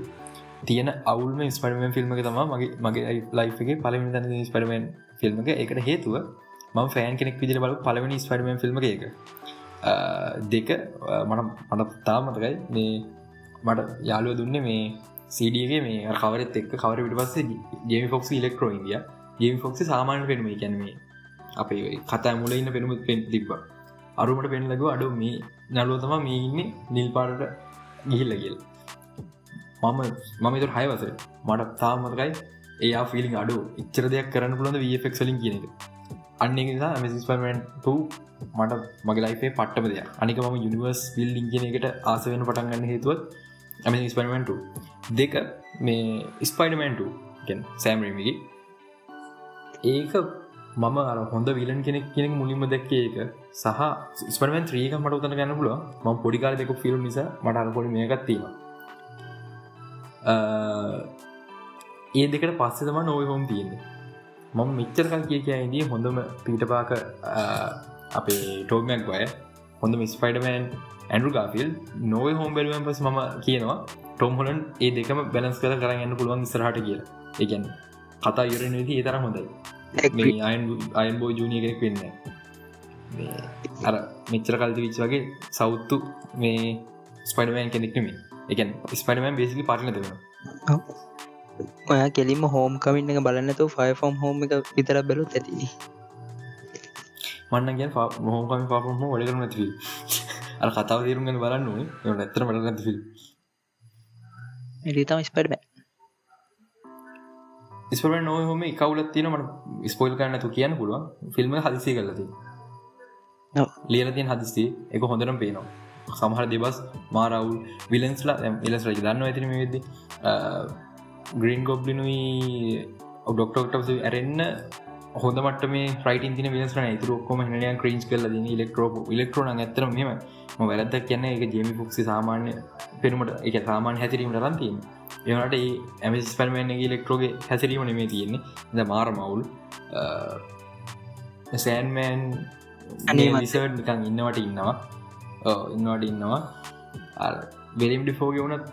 තියෙන අවුල්ම ස්පරමෙන් ෆිල්ම් එක තම මගේ මගේ ලයිගේ පලවෙනි තැන ස්පරමෙන් ෆිල්ම් එක. එකට හේතුව ම ෆෑන් කෙනෙක් විදිර බල පලවෙනි ස්පරමෙන් ෆිල්ම් එක දෙක මට මට තාමතකයි මේ මට යාලුව දුන්න මේ සඩගේ මේ කවරත් එක් කවර විට පස්සේ ගේම ෆොක්ස් ඉලෙක්ට්‍රෝ ඉදිය ගේම් ෆොක්සි සාමාන පෙනුම කැනීමේ අපේ කතා මුල ඉන්න පෙනුම පෙන් තිබ්බ. අරුමට පෙන් ලග අඩු මේ නලුව තම මේ ඉන්න නිල් පාරට ගිහිල්ල කියල්. මම මම තුර හයවස මට තාමතකයි ඒ ෆිලි අඩු ඉච්චර දෙයක් කරන්න පුළොඳ වෆෙක් සලින් කියන එක? අන්න නිසා මසිස්පමෙන්ට මට මගේ ලයිපේ පට්ටම දෙයක්. අනික ම යනිවර්ස් විල් ඉංගෙන එකට ආස වෙන පටන් ගන්න හේතුවත් ඇම ස්පරමෙන්ට දෙක මේ ස්පයිඩමන්ට සෑම්රීමගේ ඒක මම අර හොඳ විලන් කෙනෙක් කෙනෙක් මුලින්ම දැක්කේ එක සහ ස්පරමන් ත්‍රීක මට උතන ගන්න පුල ම පොඩිකාර දෙක ෆිල්ම් නිසා මට අරපොඩි මේකත්තිීම ඒ දෙකට පස්සේ තම නොව හෝම් තියෙන්නේ. මම මිච්චරකල් කිය කියයිදී හොඳම පීටපාක අපේ ටෝගමක් වය හොඳ මිස්පයිඩමෑන් ඇඩු ගාෆිල් නොව හෝම් බැලුවන් පස් ම කියනවා ටොම් හොලන් ඒ දෙකම බැලස් කර කරන්න පුළුවන් ඉස්රහට කිය එකන් කතා යුරන විදි ඒ තර හොඳයි. අයන් බෝ ජනිය කෙනෙක් වෙන්න. අර මෙච්චර කල්ති විච් වගේ සෞත්තු මේ ස්පඩමෑන් කෙනෙක්නම එකන් ස්පඩමෑන් බේසිලි පරණ දෙෙන ඔය කෙලිම හෝම් කමින්න එක බලන්නතු ෆයි ෆෝම් හෝම එක විතර බැලු ඇති මන්න ගැ හෝකම පාපම වඩ කරන ඇතිවී අර කතාව තේරුම්ගෙන බලන්න ඕනේ. ඇතර මට නැතිවී එරිතම ස්පඩ බෑ ස්පර නො හොම කවුලත් තින මට ස්පොයිල් කරන්නතු කියන්න පුළුවන්. ෆිල්ම් හදිසි කරලති ලියලතින් හදිස්සේ එක හොඳරම් පේනවා. සමහර දෙබස් මාරවුල් විලන්ස්ලා එලස් රජ දන්න ඇතින වෙද ග්‍රීන් ගොබ්ලිනුයි ඔඩොක්ටෝක්ටස ඇරෙන්න්න හොඳ මට මේ ්‍රයිට තින විලස්න තුර ොක්කොම හනය ක්‍රීන්ස් කල ද ඉලෙක්ට්‍රෝ ඉලෙක්ට්‍රෝන ඇතරම මෙම වැරදක් කියන්න එක ජේමි පුක්සි සාමාන්‍ය පෙනුමට එක සාමාන් හැතිරීමට රන්තිීම ඒනට ඒ ඇමස් පල්මන්ගේ ලෙක්ට්‍රෝගේ හැසිරීම නෙමේ තියෙන්නේ. ද මාර මවුල් සෑන්මෑන් අනේ මසට නිකන් ඉන්නවට ඉන්නවා. ඉන්නවට ඉන්නවා. වෙලිම් ඩිෆෝග වුණත්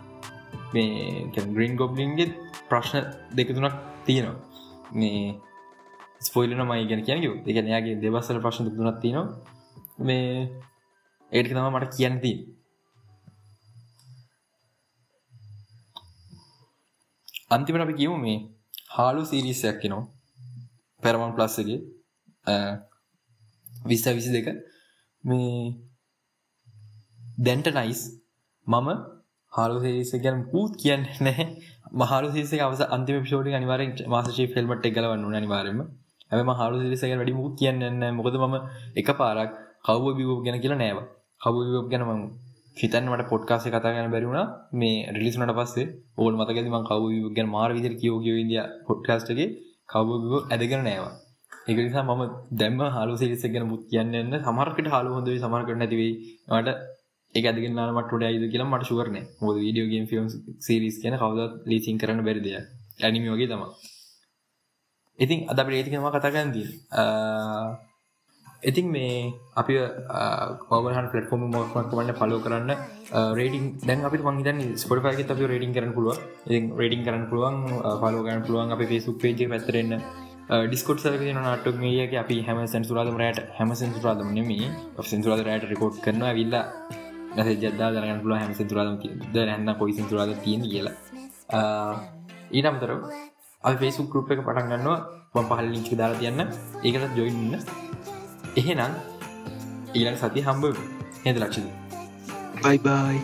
මේ ග්‍රීන් ගොබ්ලින්ගේ ප්‍රශ්න දෙක තුනක් තියෙනවා. මේ ස්පොයිලන මයි ගැන කියනක එක නයාගේ දෙවස්සල ප්‍රශ්න තුනක් තියෙනවා. මේ ඒටි තම මට කියන්නති අන්තිමට අපි කියමු මේ හාලු සිරිසයක් නවා පැරමන් ප්ලස්සගේ විස්ස විසි දෙක. මේ දැන්ට නයිස් මම හාලු සිරිස ගැන පූත් කියන්න නැහැ. මහලු සිරිස අවස අන්තිම පිෂෝඩි අනිවාරෙන් මාසශී ෆෙල්මට එකලවන්න අනිවාරම ඇම හලු සිරිසක වැඩි මුත් කියන්න මොකද ම එක පාරක් කව්ව බිවෝ ගැන කියලා නෑව. කව්ව බිවෝ ගැන මම හිතන්වට පොට්කාසේ කතා ගැන බැරිවුණ මේ රිලිස්නට පස්සේ ඕල් මතකෙදම කව්ව ගැන මාර විදිර කියෝ කියෝ ඉදිය පොට්කාස්ටගේ කව්බෝ ඇදගෙන නෑවා. ඒක නිසා මම දැම්ම හලු සිරිස ගැන මුත් කියන්න සමරකට හලු හොඳ සමරකට නැතිවේ ට ඒ ඇදගෙන මට යිද කියලා මට ශුවරන හොද වීඩියෝගේම් ෆිල්ම් සිරිස් කියන කවද ලීසින් කරන්න බැරිදය ඇනිමි වගේ තම ඉතින් අද ප්‍රේතිකම කතාගන්දී ඉතින් මේ අපි පවහන් පලටෆෝම මොක්මක්වන්න පලෝ කරන්න. රේඩින් දැන් අපි මංහිතන් ස්පොටෆයක අපි රේඩින් කරන පුළුව ඉ රේඩින් කරන්න පුළුවන් පලෝගන්න පුළුවන්. අපි පේසුක් පේජ පැතරෙන්න ඩිස්කොට් සරක නටක් මේක අපි හැම සැන්සුරාදම රට හැම සැන්සුරාදම නෙමේ සෙන්සුරාද රට රකෝඩ් කරන විල්ලා නැස ජදදා දරගන්න පුළුව හැම සෙන්තුරාදම ද හැන්න කොයි සෙන්තුරාද තියෙන කියලා. ඊට අමතර අපි ෆේසුක් ගරුප් එක පටන් ගන්නවා. පහල් ලිංචි දාලා තියන්න. ඒකට ජොයින්න එහෙනම් ඊලට සති හම්බ හෙද ලක්ෂද බයිබයි